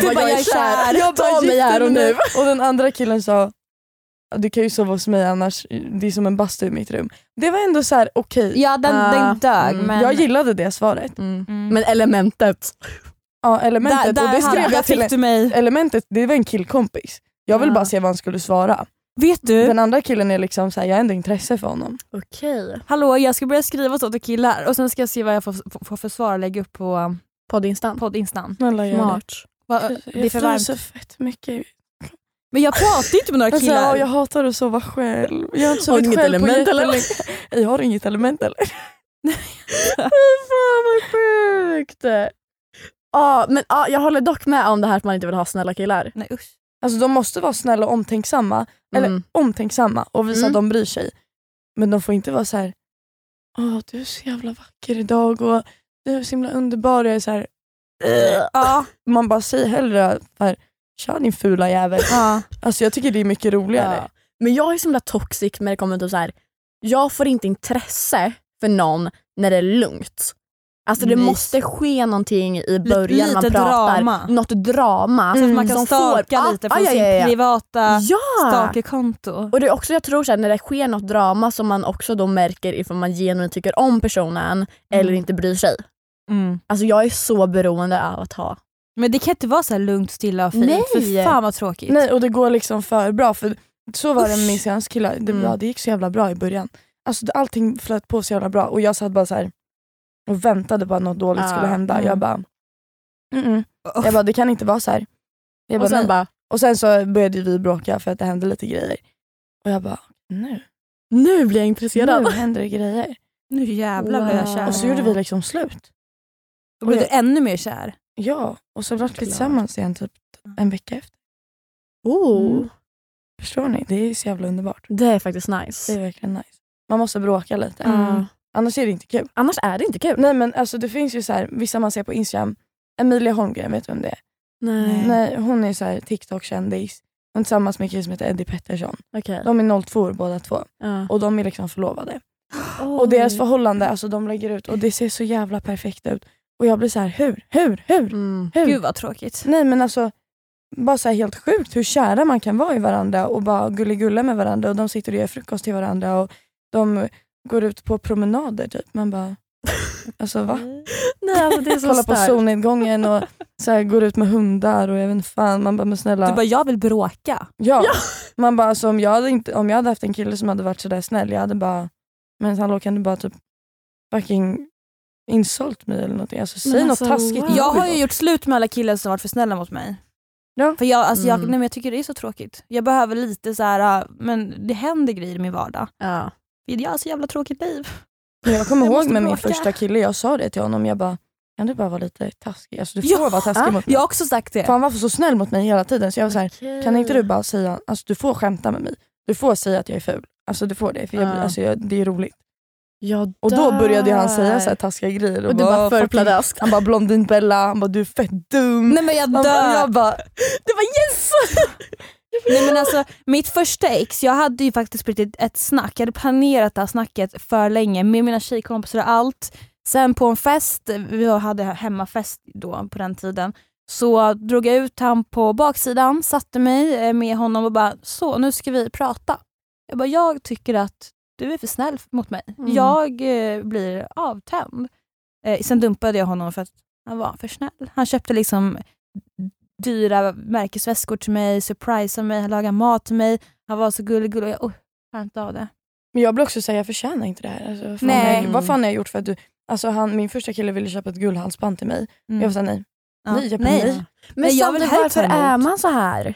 du bara, jag är kär. Jag bara, Ta mig här och nu. Och den andra killen sa, "Ja, du kan ju sova hos mig annars, det är som en bastu i mitt rum. Det var ändå så här okej. Ja den, Ah, den dög mm. men... Jag gillade det svaret. Mm. Mm. Men elementet. Ja, elementet. där, och det där, skrev där jag till fick en, du mig. Elementet, det var en killkompis. Jag ville Ja. bara se vad han skulle svara. Vet du? Den andra killen är liksom så här, jag har ändå intresse för honom. Okej. Hallå jag ska börja skriva så till killar och sen ska jag se vad jag får, får för svar och lägga upp på Poddinstan. poddinstan. Snälla gör Smart. Va- det. Är för varmt. så fett mycket. Men jag pratar inte med några Alltså, killar. ja, jag hatar att sova själv. Jag har inte sovit inget själv element, på eller? jättelänge. Jag har inget element eller? Fan vad sjukt. Ja, men ja, jag håller dock med om det här att man inte vill ha snälla killar. Nej usch. Alltså de måste vara snälla och omtänksamma. Eller Mm. omtänksamma och visa Mm. att de bryr sig. Men de får inte vara så här. Åh, du är så jävla vacker idag och du är så himla underbar. Jag är så här. Ja. Man bara säger hellre så här, tja din fula jävel. Ja. Alltså jag tycker det är mycket roligare. Ja. Men jag är så himla toxic när det kommer till så här. jag får inte intresse för någon när det är lugnt. Alltså det Nej. måste ske någonting i början när man lite pratar. drama. Något drama. Så att man kan som stalka får- lite Ja, från ja, sin ja, ja. privata Ja! stalkerkonto. Och det är också, jag tror så här, när det sker något drama som man också då märker ifall man genuint tycker om personen eller inte bryr sig. Mm. Alltså jag är så beroende av att ha. Men det kan inte vara så lugnt, stilla och fint. Nej. För fan vad tråkigt. Nej och det går liksom för bra. För så var det med min senaste kille. Det, Mm. det gick så jävla bra i början. Alltså, allting flöt på så jävla bra och jag satt bara så här och väntade på att något dåligt skulle hända. mm. Jag bara, mm-mm. jag bara, det kan inte vara så här. Jag bara, Och sen nej. bara, och sen så började vi bråka för att det hände lite grejer. Och jag bara, nu, nu blir jag intresserad. nu händer det grejer. Nu jävlar blev jag Wow. kär. Och så gjorde vi liksom slut. Då blev du ännu mer kär. Ja, och så var vi tillsammans igen typ en vecka efter. Oh, Mm. Förstår ni? Det är så jävla underbart. Det är faktiskt Det nice. är verkligen nice. Man måste bråka lite. Mm. Annars är det inte kul. Annars är det inte kul. Nej men alltså det finns ju så här, vissa man ser på Instagram, Emilia Holmgren, vet du vem det är? Nej. Nej, hon är så TikTok-kändis. Hon är tillsammans med en kille som heter Eddie Pettersson. Okej. De är 02 år båda två Ja. och de är liksom förlovade. Och deras förhållande, alltså de lägger ut och det ser så jävla perfekt ut. Och jag blir så här, hur, hur, hur, Mm. hur? Gud vad tråkigt. Nej men alltså, bara så helt sjukt hur kära man kan vara i varandra och bara gulligulla med varandra och de sitter och gör frukost till varandra och de går ut på promenader typ. Man bara, alltså va? Nej, alltså det är så Kollar på solnedgången och så här, går ut med hundar och jag vet fan, man bara men snälla. Du bara, jag vill bråka. ja. Man bara alltså, om, jag hade inte, om jag hade haft en kille som hade varit sådär snäll, jag hade bara, men hallå kan du bara typ fucking insult mig eller någonting. Alltså, säg Men något alltså, taskigt. wow. Jag har ju gjort slut med alla killar som varit för snälla mot mig. Ja. För jag, alltså jag, Mm. nej, men jag tycker det är så tråkigt. Jag behöver lite så här, äh, men det händer grejer i min vardag. Ja. Jag har så jävla tråkigt liv. Jag kommer Jag ihåg med min första kille, jag sa det till honom, jag bara kan du bara vara lite taskig? Alltså, du Ja, får vara taskig ja, mot mig. Jag har också sagt det. För han var så snäll mot mig hela tiden så jag var så här, kan inte du bara säga, alltså du får skämta med mig. Du får säga att jag är ful. Alltså du får det, för jag, Ja. alltså, jag, det är roligt. Jag Och då började han säga dör. så här taskiga grejer. Och du bara fucking- förpladask. Han bara blondinbella, han bara du är fett dum. Nej men jag Han bara, dör. jag bara, Det var yes! Nej, men alltså, mitt första ex, jag hade ju faktiskt ett, ett snack, jag hade planerat det här snacket för länge med mina tjejkompisar och allt. Sen på en fest, vi hade hemmafest då på den tiden, så drog jag ut han på baksidan, satte mig eh, med honom och bara så nu ska vi prata. Jag bara jag tycker att du är för snäll mot mig. Mm. Jag eh, blir avtänd. Eh, sen dumpade jag honom för att han var för snäll. Han köpte liksom dyra märkesväskor till mig, surprisade mig, han lagade mat till mig. Han var så gullig, gullig. Jag oh, klarar inte av det. men jag blir också säga jag förtjänar inte det här. Alltså, fan Nej. jag, vad fan har jag gjort för att du, alltså han, min första kille ville köpa ett guldhalsband till mig. Mm. Jag var såhär nej. Ja. nej, jag nej. Men vill samtidigt, varför är man så här?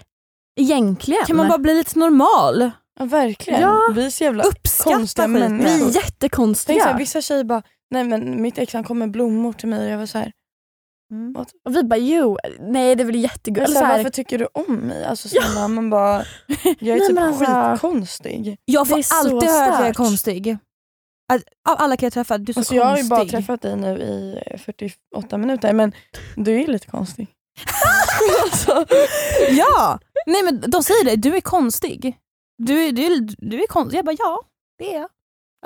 Egentligen. Kan man bara bli lite normal? Ja, verkligen. Ja. Vi är så jävla Uppskatta konstiga skiten. Vi människor. är Tänk jättekonstiga. såhär, vissa tjejer bara, nej men mitt ex han kom med blommor till mig och jag var såhär, Mm. Och vi bara jo, nej det är väl jättegulligt. så Så här, här, varför tycker du om mig? Alltså snälla, man bara, jag är typ alltså- skitkonstig. Jag får alltid höra att jag är konstig. Av alla killar jag träffar, du är så Alltså, jag har ju konstig. bara träffat dig nu i 48 minuter men du är lite konstig. alltså, Ja! Nej men de säger det, du är konstig. Du är, du du är konstig. Jag bara ja, det är jag.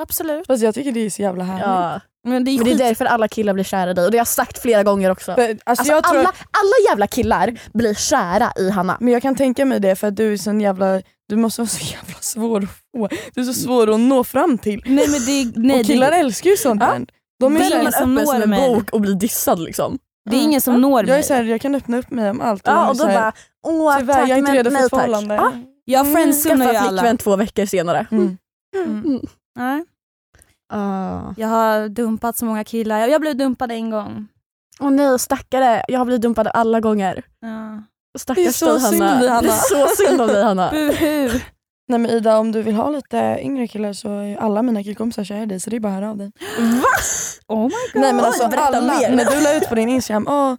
Absolut. fast jag tycker det är så jävla härligt. ja. Men det är, Men det är därför alla killar blir kära i dig och det har jag sagt flera gånger också. För, alltså, Alltså, jag tror, alla, alla jävla killar blir kära i Hanna. Men jag kan tänka mig det för att du är sån jävla, du måste vara så jävla svår att få. Du är så svår att nå fram till. Nej men det, nej, och killar det, älskar ju sånt Ja. här. De är Det är ingen som öppen som en mig. bok och blir dissad liksom. det är ingen som Ja. når jag är mig. så här, jag kan öppna upp mig om allt. Ja, och är då så här, bara, åh Tyvärr, tack jag är inte redo för ett förhållande. Ja, Jag mm, friendzonar ju skaffa alla. flickvän två veckor senare. Mm. Mm. Nej. Åh Jag har dumpat så många killar. Jag blev dumpad en gång. Åh nej stackare, jag har blivit dumpad alla gånger. Ja. Stackars Det är så dig, Hanna. om dig, Hanna. Det är så synd om dig Hanna. Buhu. Nej men Ida, om du vill ha lite yngre killar så är alla mina killkompisar kära i dig så det är bara att höra av dig. Oh my god. Nej men alltså alla, mer. när du la ut på din Instagram, åh,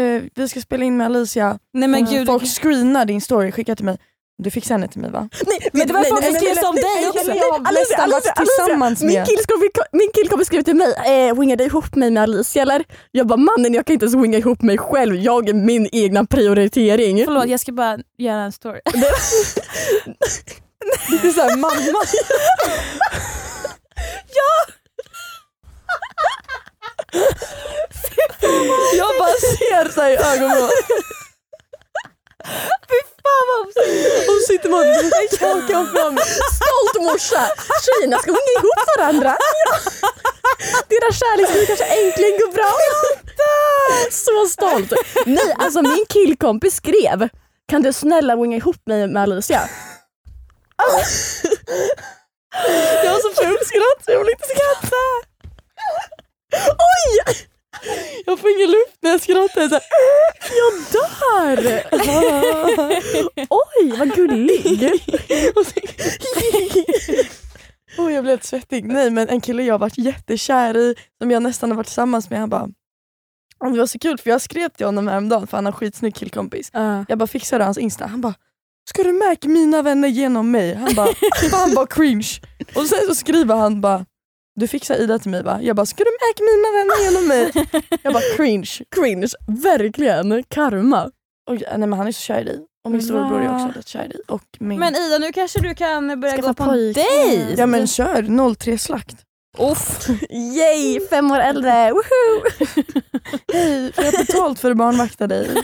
eh, vi ska spela in med Alicia, Nej men Och gud. folk screenar din story, skickar till mig. Du fixar henne till mig va? Nej, Men det var folk som skrev som dig också. Jag har nästan varit tillsammans min, med. min killkompis skrev till mig, eh, du ihop mig med Alicia eller? Jag bara mannen jag kan inte ens winga ihop mig själv, jag är min egna prioritering. Förlåt jag ska bara göra en story. Det är såhär mamma. Jag bara ser såhär i ögonen. Fan vad så sitter man och skakar fram. Stolt morsa! Tjejerna ska winga ihop varandra. Deras kärleksliv kanske äntligen går bra. Så stolt. Nej alltså min killkompis skrev, kan du snälla winga ihop mig med Alicia? Jag har så fult skratt så jag vill inte skratta. Oj! Jag får ingen luft när jag skrattar. Så här. Jag dör! Oj vad gullig. Oh, jag blev helt svettig. Nej men en kille jag varit jättekär i, som jag nästan har varit tillsammans med, han bara "Åh, det var så kul för jag skrev till honom häromdagen för han har skitsnygg killkompis. Uh. Jag bara fixade hans insta, han bara Ska du märka mina vänner genom mig? Han bara, han bara cringe. Och sen så skriver han bara Du fixar Ida till mig va? Jag bara, ska du märka mina vänner genom mig? Jag bara cringe. Cringe, verkligen. Karma. Och, nej men han är så kär i dig. Och min storebror är också rätt kär i dig. Och min... Men Ida nu kanske du kan börja Skaffa gå på en dejt. ja men kör 03 slakt. Uff. Yay, fem år äldre. Woohoo! Hej, får jag betalt för att barnvakta dig?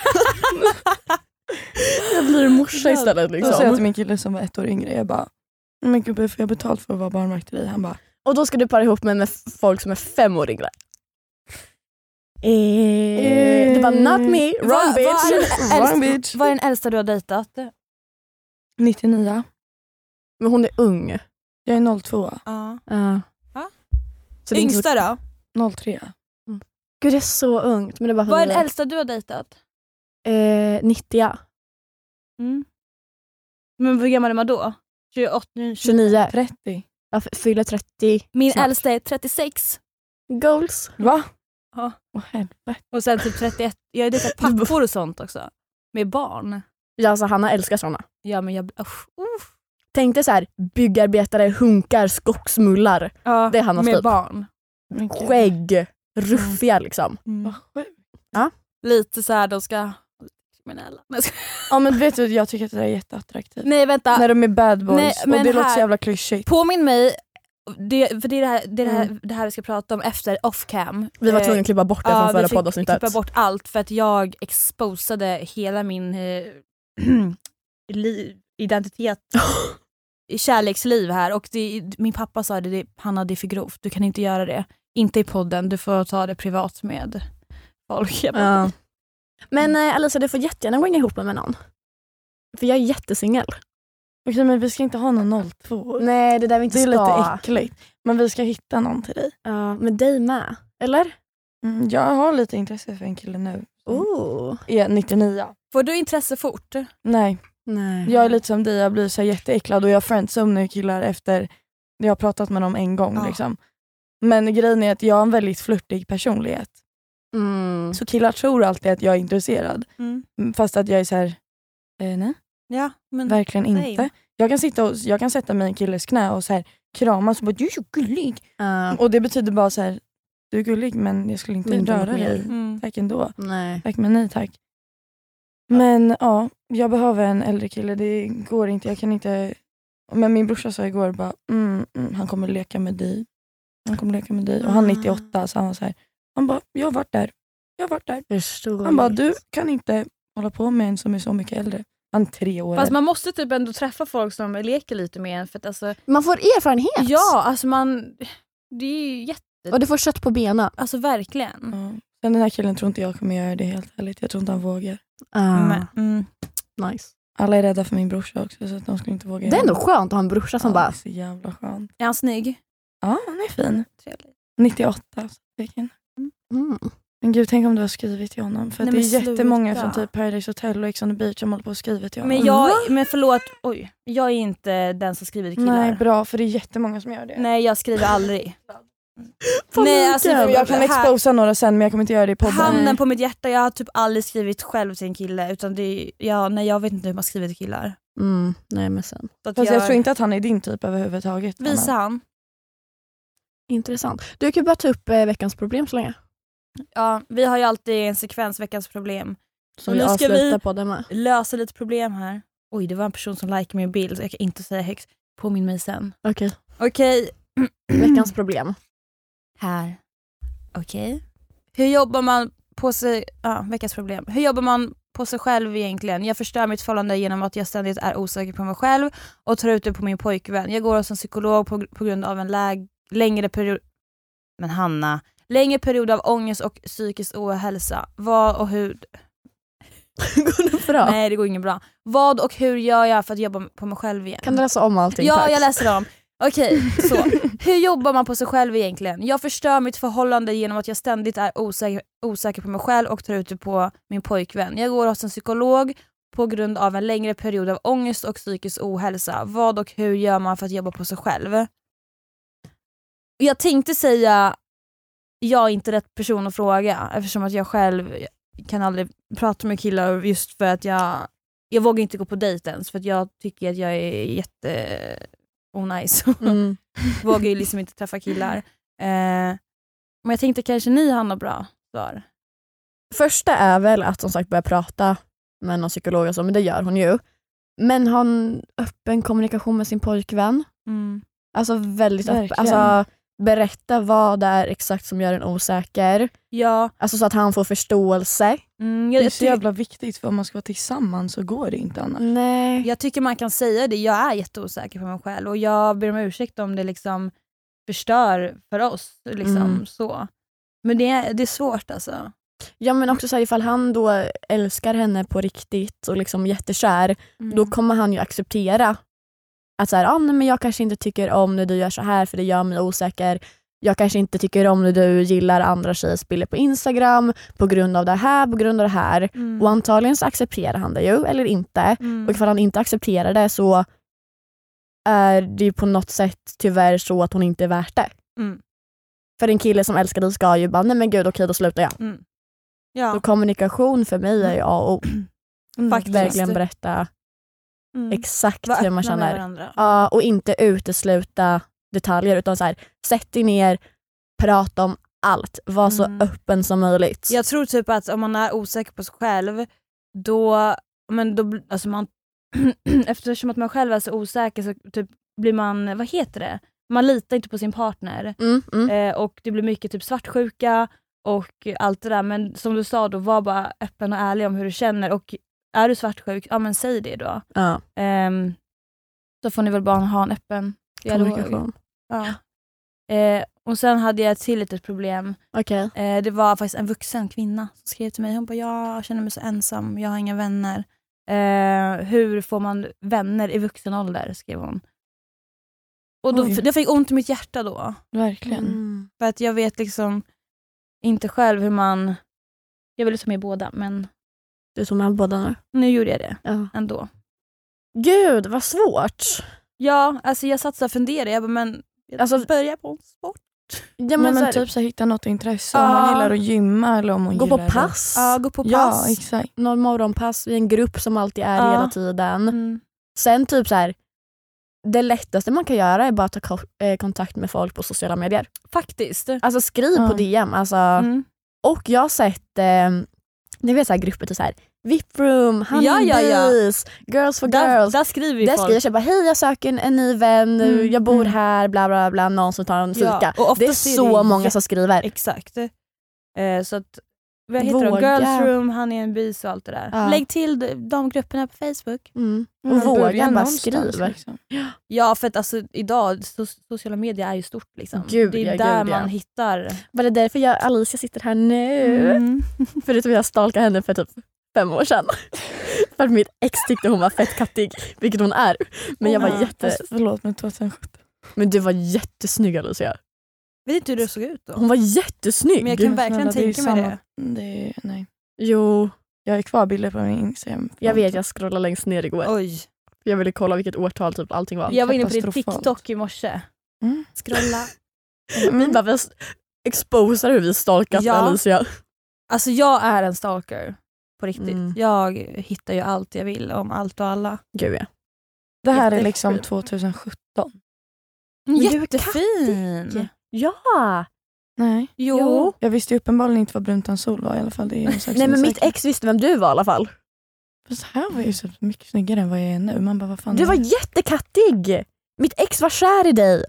Jag blir morsa istället. Då säger jag till Liksom. min kille som var ett år yngre, jag bara men gubbe får jag betalt för att vara barnvakt till dig? Han bara Och då ska du para ihop mig med folk som är fem år yngre. Eh, du bara not me, Va- wrong vad bitch. Wrong bitch. Vad är den äldsta du har dejtat? 99. Men hon är ung. Jag är 02. Ja. Uh. Va? Så så, Yngsta då? 03. Gud det är så ungt. Men det är bara för Vad är den äldsta du har dejtat? Eh, 90. Mm. Men hur gammal är man då? 28, 29. 30. Jag fyller 30 Min snart. äldsta är 36 Goals. Va? Ja. Åh helvete. och sen typ 31. Jag är lite pappor och sånt också. Med barn. Ja, alltså Hanna älskar såna. Ja men jag... Usch, usch. Tänk dig så här, byggarbetare, hunkar, skogsmullar, Ja, Det är Hannas med typ. barn. Skägg, ruffiga liksom. Vad sjukt. Lite så här, de ska... Kriminella. Ja men vet du, jag tycker att det där är jätteattraktivt. Nej vänta. När de är bad boys Nej, och det låter här- så jävla klyschigt. Påminn mig, det, för det är det här, det, är det, här, Mm. det här vi ska prata om efter off cam. Vi var Eh, tvungna att klippa bort det Ja, från vi förra poddavsnittet. klippa bort allt för att jag exposade hela min eh, identitet, kärleksliv här och det, min pappa sa det, det, Hanna det är för grovt, du kan inte göra det. Inte i podden, du får ta det privat med folk. Jag bara, Ja. Men eh, Alisa, du får jättegärna gå in ihop med någon. För jag är jättesingel. Okej men vi ska inte ha någon 02 Nej, det där vi inte Det är ska. lite äckligt. Men vi ska hitta någon till dig. Ja, med dig med. Eller? Mm, jag har lite intresse för en kille nu. Oh. Är 99. Får du intresse fort? Nej, Nej. jag är lite som dig. Jag blir så jätteäcklad och jag friendzonar killar efter jag har pratat med dem en gång. Ja. Liksom. Men grejen är att jag har en väldigt flörtig personlighet. Mm. Så killar tror alltid att jag är intresserad. Mm, Fast att jag är så här, eh, nej Ja, men verkligen same. inte. Jag kan, sitta och, jag kan sätta mig i en killes knä och så här, kramas och bara du är så gullig. Ja. Och det betyder bara så här, du är gullig men jag skulle inte Men röra dig. Mm. Tack ändå. Nej. Tack men nej tack. Men ja, jag behöver en äldre kille. Det går inte. Jag kan inte. Men min brorsa sa igår bara, mm, mm, han kommer leka med dig. Han kommer leka med dig. Och han är 98 så han var så här, han bara, jag har varit där. Jag har varit där. Förstår. Han bara, du kan inte hålla på med en som är så mycket äldre. Han är tre år. Fast man måste typ ändå träffa folk som leker lite med en. För att alltså, Man får erfarenhet. ja, alltså man... Det är ju jätte... Och du får kött på benen. Alltså verkligen. Ja. Sen den här killen tror inte jag kommer göra det helt ärligt. Jag tror inte han vågar. Men, mm. Nice. Alla är rädda för min brorsa också så att de skulle inte våga Det är ändå skönt att ha en brorsa som ja, bara, Det är så jävla skönt. Är han snygg? Ja, han är fin. Trevlig. 98. så vilken- mm. Men gud, tänk om du har skrivit till honom. För Nej, att det är men jättemånga sluta. från typ Paradise Hotel och Ex on the beach som håller på och skriver till honom. Men, jag, men förlåt, oj. Jag är inte den som skriver till killar. Nej, bra. För det är jättemånga som gör det. Nej, jag skriver aldrig. Nej, alltså, Mikael. Jag kan exposa några sen men jag kommer inte göra det i podden. Handen på mitt hjärta, jag har typ aldrig skrivit själv till en kille. Utan det är, ja, nej, jag vet inte hur man skriver till killar. Mm. Nej men sen. Att Fast jag tror inte att han är din typ överhuvudtaget. Visa Anna. han. Intressant. Du kan bara ta upp eh, veckans problem så länge. Ja, vi har ju alltid en sekvens, veckans problem. Som vi avslutar vi- podden med. Lösa lite problem här. Oj, det var en person som likade min bild så jag kan inte säga högt. Påminn mig sen. Okej. Okej. Veckans problem. Här. Okej. Hur jobbar man på sig... Ja, veckans problem. Hur jobbar man på sig själv egentligen? Jag förstör mitt förhållande genom att jag ständigt är osäker på mig själv och tar ut det på min pojkvän. Jag går hos en psykolog på, på grund av en läg, längre period... Men Hanna. Längre period av ångest och psykisk ohälsa. Vad och hur... Går det bra? Nej, det går inget bra. Vad och hur gör jag för att jobba på mig själv igen? Kan du läsa om allting Ja, tack? jag läser om. Okej, så. Hur jobbar man på sig själv egentligen? Jag förstör mitt förhållande genom att jag ständigt är osäker, osäker på mig själv och tar ut det på min pojkvän. Jag går hos en psykolog på grund av en längre period av ångest och psykisk ohälsa. Vad och hur gör man för att jobba på sig själv? Jag tänkte säga jag är inte rätt person att fråga eftersom att jag själv kan aldrig prata med killar just för att jag jag vågar inte gå på dejt ens för att jag tycker att jag är jätte onajs. Mm. vågar ju liksom inte träffa killar. Eh, men jag tänkte kanske ni har något bra svar? Första är väl att som sagt börja prata med någon psykolog och så, men det gör hon ju. Men ha en öppen kommunikation med sin pojkvän. Alltså väldigt öppen. Alltså, berätta vad det är exakt som gör en osäker. Ja, Alltså så att han får förståelse. mm, Det jag, är jag, så jävla viktigt för om man ska vara tillsammans så går det inte annars. Nej. jag tycker man kan säga det. Jag är jätteosäker på mig själv och jag ber om ursäkt om det liksom förstör för oss. Liksom, Mm. så. Men det är, det är svårt alltså. Ja men också så här, ifall han då älskar henne på riktigt och liksom jättekär, Mm. då kommer han ju acceptera att så här, ah, nej, men jag kanske inte tycker om när du gör så här för det gör mig osäker. jag kanske inte tycker om när du gillar andra tjejers bilder på Instagram på grund av det här, på grund av det här. Mm. Och antagligen så accepterar han det ju, eller inte. Mm. Och ifall han inte accepterar det så är det ju på något sätt tyvärr så att hon inte är värt det. Mm. För en kille som älskar dig ska ju bara, nej men gud okej då slutar jag. Mm. Ja, Så kommunikation för mig är ju A och O. Mm. Verkligen berätta mm. exakt Var hur man känner. Ja, och inte utesluta detaljer utan så här, sätt dig ner, prata om allt, var så Mm. öppen som möjligt. Jag tror typ att om man är osäker på sig själv, då, men då alltså man, eftersom att man själv är så osäker så typ blir man, vad heter det? Man litar inte på sin partner. Mm, mm. Eh, och det blir mycket typ svartsjuka och allt det där. Men som du sa, då var bara öppen och ärlig om hur du känner. Och är du svartsjuk, ja men säg det då. Ja, Ehm, så får ni väl bara ha en öppen dialog. kommunikation. Ja. Eh, och sen hade jag ett till litet problem. Okej. Eh, det var faktiskt en vuxen kvinna som skrev till mig. Hon bara, jag känner mig så ensam, jag har inga vänner. Eh, hur får man vänner i vuxen ålder? skrev hon. Och då, jag fick ont i mitt hjärta då. Verkligen. Mm. För att jag vet liksom inte själv hur man... Jag ville ta med båda, men Du tog med båda nu? nu gjorde jag det Ja. ändå. Gud vad svårt. Ja, alltså jag satt så och funderade. Jag bara, men jag Alltså- börjar på en sport. Ja, Men, men, men så här, typ så här, hitta något intresse, om Ja. man gillar att gymma eller om hon gå på gillar att- pass. Ja, gå på pass. Ja, exakt. Någon morgonpass i en grupp som alltid är Ja. hela tiden. Mm. Sen typ så här. Det lättaste man kan göra är bara att ta eh, kontakt med folk på sociala medier. Faktiskt. Alltså skriv Ja. på DM. Alltså, Mm. Och jag har sett eh, ni vet så här grupper till så här VIP room, Ja, ja, ja. girls for Där, girls. där skriver Där folk. skriver jag bara hej jag söker en, en ny vän, Mm, jag bor mm. här, bla bla bla, någon som tar en fika. Ja, det är så det många som skriver. Exakt. Eh, så att, vad heter de? Våga. Girls room, honey and bees och allt det där. Ja. Lägg till de, grupperna på Facebook. Mm. Och Mm, våga börja bara skriva. Liksom. Ja, för att alltså, idag, so sociala medier är ju stort. Liksom. Gud, det är ja, där gud, ja. man hittar... Var det därför jag, Alicia sitter här nu? Mm. Förutom jag stalkade henne för typ fem år sedan. för att mitt ex tyckte hon var fett kattig, vilket hon är. Men jag var Ja, jätte... Fast, förlåt men 2017. Men du var jättesnygg Alicia. Vet inte hur det såg ut då. Hon var jättesnygg. Men jag kan verkligen Snälla, det är tänka mig det. det är, nej. Jo, Jag har kvar bilder på min Instagram. jag vet jag scrollade längst ner igår. Oj. Jag ville kolla vilket årtal typ allting var. Jag var inne på din. TikTok i morse. Mm. Scrolla. Vi bara vi exposar hur vi stalkat Ja. Alicia. Alltså jag är en stalker. På riktigt. Mm. Jag hittar ju allt jag vill om allt och alla. Gud ja. Det här är Jättefin. liksom 2017. du är Jättefin! Ja! Nej. Jo. Jo. Jag visste ju uppenbarligen inte vad brunt sol var i alla fall. Det är Nej men mitt ex visste vem du var i alla fall. Fast här var jag ju så mycket snyggare än vad jag är nu. Man bara, vad fan Du var jättekattig! Mitt ex var kär i dig.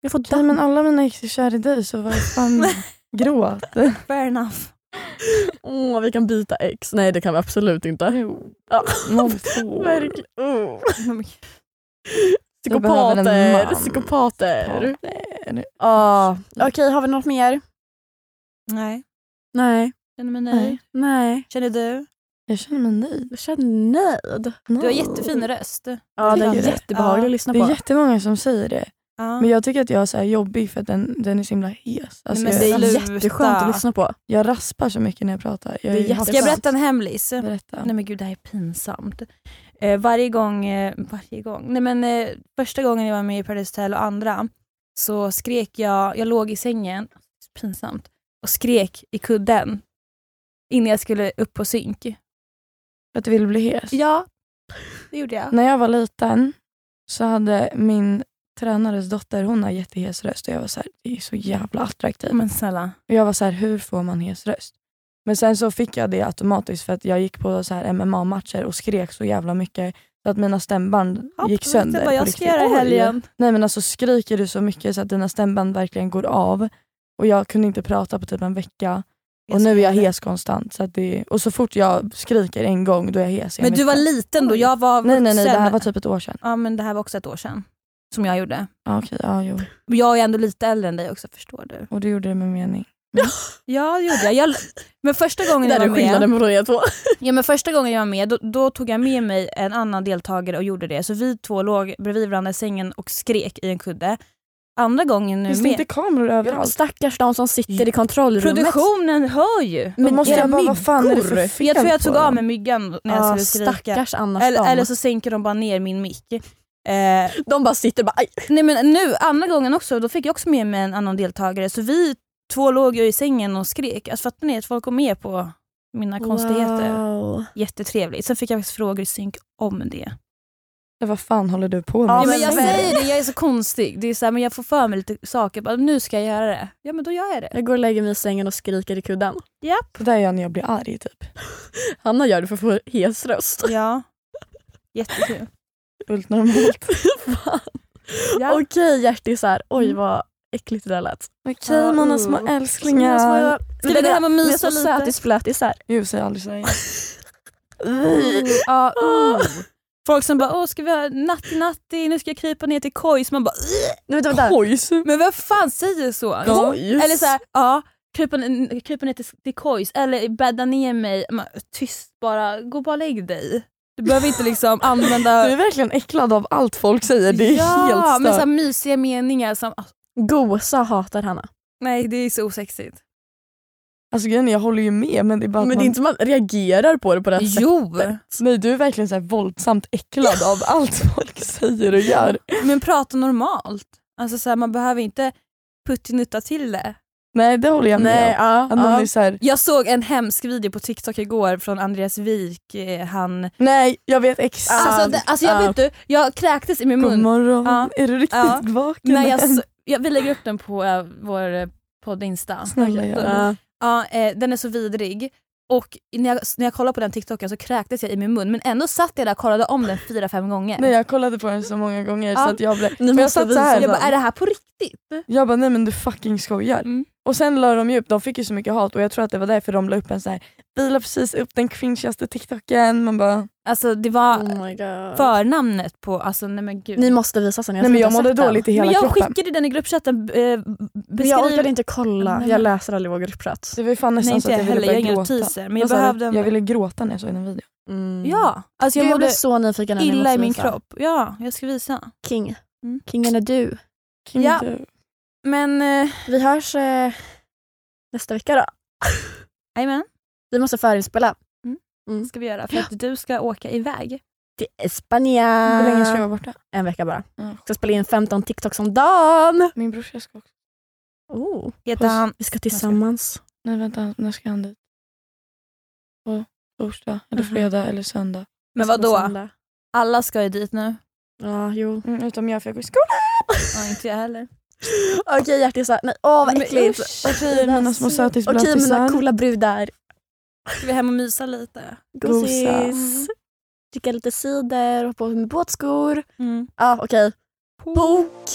Jag får Nej men alla mina ex är kär i dig så vad fan gråt. Fair enough. Åh, vi kan byta ex. Nej det kan vi absolut inte. Jo. Ja. Verkligen. Oh. Psykopater, psykopater. Ah. Okej, har vi något mer? Nej, Nej. känner mig nöjd. Nej. Nej. Känner du? Jag känner mig nöjd. Jag känner nöjd. Du har jättefin röst. Ja, den är jättebehaglig Ja. att lyssna Det på. är jättemånga som säger det. Ja. Men jag tycker att jag är så här jobbig för att den, den är så himla hes. Alltså men jag, det är Sluta. jätteskönt att lyssna på. jag raspar så mycket när jag pratar. Jag Det är. Ska jag berätta en hemlis? Berätta. Nej men gud det här är pinsamt. Eh, varje gång, eh, varje gång, nej men eh, första gången jag var med i Paradise Hotel och andra så skrek jag, jag låg i sängen, pinsamt, och skrek i kudden innan jag skulle upp på synk. Att du vill bli hes. Ja, det gjorde jag. När jag var liten så hade min tränares dotter, hon har jättehes röst och jag var så här, det är så jävla attraktivt. Men snälla. Och jag var så här, hur får man hes röst? Men sen så fick jag det automatiskt för att jag gick på så här MMA-matcher och skrek så jävla mycket så att mina stämband Hopp, gick sönder. vad jag ska göra helgen? Nej men alltså skriker du så mycket så att dina stämband verkligen går av och jag kunde inte prata på typ en vecka och nu är jag hes konstant. Så att det, och så fort jag skriker en gång då är jag hes. Men du var liten då, jag var Nej nej nej, det här var typ ett år sedan. Ja men det här var också ett år sedan. Som jag gjorde. Ja, okej, ja, jo. Jag är ändå lite äldre än dig också förstår du. Och du gjorde det med mening. Ja det gjorde jag. jag men första gången jag Där var är med, skillnaden på er två. ja, men första gången jag var med då, då tog jag med mig en annan deltagare och gjorde det. Så vi två låg bredvid varandra i sängen och skrek i en kudde. andra gången nu Finns det med. inte kameror överallt? Stackars de som sitter i kontrollrummet. Produktionen hör ju. Men måste är jag bara, vad fan är det för fel Jag tror jag tog av mig myggan när jag Ja, skulle skrika. stackars annars Eller, de. eller så sänker de bara ner min mick. Eh, De bara sitter bara aj. nej men nu, andra gången också, då fick jag också med mig en annan deltagare. Så vi två låg ju i sängen och skrek. Alltså fattar ni att folk går med på mina konstigheter? Wow. Jättetrevligt. Sen fick jag faktiskt frågor i synk om det. Ja, vad fan håller du på med? Ja, men jag säger det, jag är så konstig. Det är så här, men jag får för mig lite saker. Bara, nu ska jag göra det. Ja men då gör jag det. Jag går och lägger mig i sängen och skriker i kudden. Det där gör jag när jag blir arg typ. Hanna gör det för att få hes röst. Ja. Jättekul. Fullt normalt. Fan. Ja. Okej hjärtisar, oj Mm. vad äckligt det där lät. Okej Ja, mina uh. små älsklingar. Ska vi gå hem och mysa så lite? sötisflötisar. Jo, säg aldrig så. Ja, uh. Folk som bara åh ska vi ha natti natti, nu ska jag krypa ner till kojs. Man bara. Nej, vänta, vänta. Kojs. men vem fan säger så? Ja. Kojs? Eller såhär, ja, krypa, krypa ner till, till kojs eller bädda ner mig. Man, tyst bara, gå bara och lägg dig. Du behöver inte liksom Du använda... är verkligen äcklad av allt folk säger. Det är ja, helt men stört. såhär mysiga meningar som... Gosa hatar Hanna. Nej det är så osexigt. Alltså grejen är, jag håller ju med men det är bara att Men det man... är inte som man reagerar på det på det här Jo! sättet. Nej, du är verkligen så här våldsamt äcklad av allt folk säger och gör. Men prata normalt. Alltså såhär, man behöver inte puttinutta till det. Nej det håller jag med Nej, om. ja, ja. är så här, Jag såg en hemsk video på TikTok igår från Andreas Wik. eh, Han... nej jag vet exakt. Alltså, det, alltså jag ja. vet du, jag kräktes i min God mun. morgon, Ja. är du riktigt Ja. vaken När jag, ja, vi lägger upp den på äh, vår eh, podd Insta. Snälla gör. Ja. Ja, eh, den är så vidrig. Och när jag, när jag kollade på den TikToken så kräktes jag i min mun men ändå satt jag där och kollade om den fyra, fem gånger. Nej jag kollade på den så många gånger Ja. så att jag blev... Ni Men jag satt så visa här, jag bara, är det här på riktigt? Jag bara nej men du fucking skojar. Mm. Och sen la de ju upp, de fick ju så mycket hat och jag tror att det var därför de la upp en så här. vi la precis upp den cringeaste TikToken. Man bara, Alltså det var Oh my God. förnamnet på, alltså nej men gud. Ni måste visa sen. Jag, nej men jag mådde dåligt i hela men jag kroppen. skickade den i gruppchatten. Eh, beskriv... jag orkade inte kolla. Nej. Jag läser aldrig vår gruppchatt. Det var fan nästan Nej så inte att jag jag ville heller, jag börja gråta. notiser. Men jag du? behövde en... jag ville gråta när jag såg den videon. Mm. Ja, alltså Gud, jag jag blev mådde så nyfiken. när ni illa i min kropp. Ja, jag ska visa. King. Mm. Kingen är du. King Ja. du. Men, eh, Vi hörs eh, nästa vecka då. jajamän. Vi måste förinspela. Det ska vi göra för att du ska åka iväg. Till Espanja. Hur länge ska jag vara borta? En vecka bara. Jag ska spela in 15 TikToks om dagen. Min brorsa ska också. Oh. Heter han... Vi ska tillsammans. Nej vänta, när ska han dit? På torsdag, eller Mhm. fredag eller söndag. Men vadå? söndag. Alla ska ju dit nu. Ja, jo. Mm, utom jag för jag går i skolan. Ja, inte jag heller. Okej hjärtisar. Nej, åh vad äckligt. usch. Okej mina små Okej mina sötisblattisar. coola brudar. Ska vi hem och mysa lite? Gossis. Dricka lite cider, hoppa med båtskor. Mm. Ja okej. På. Bok.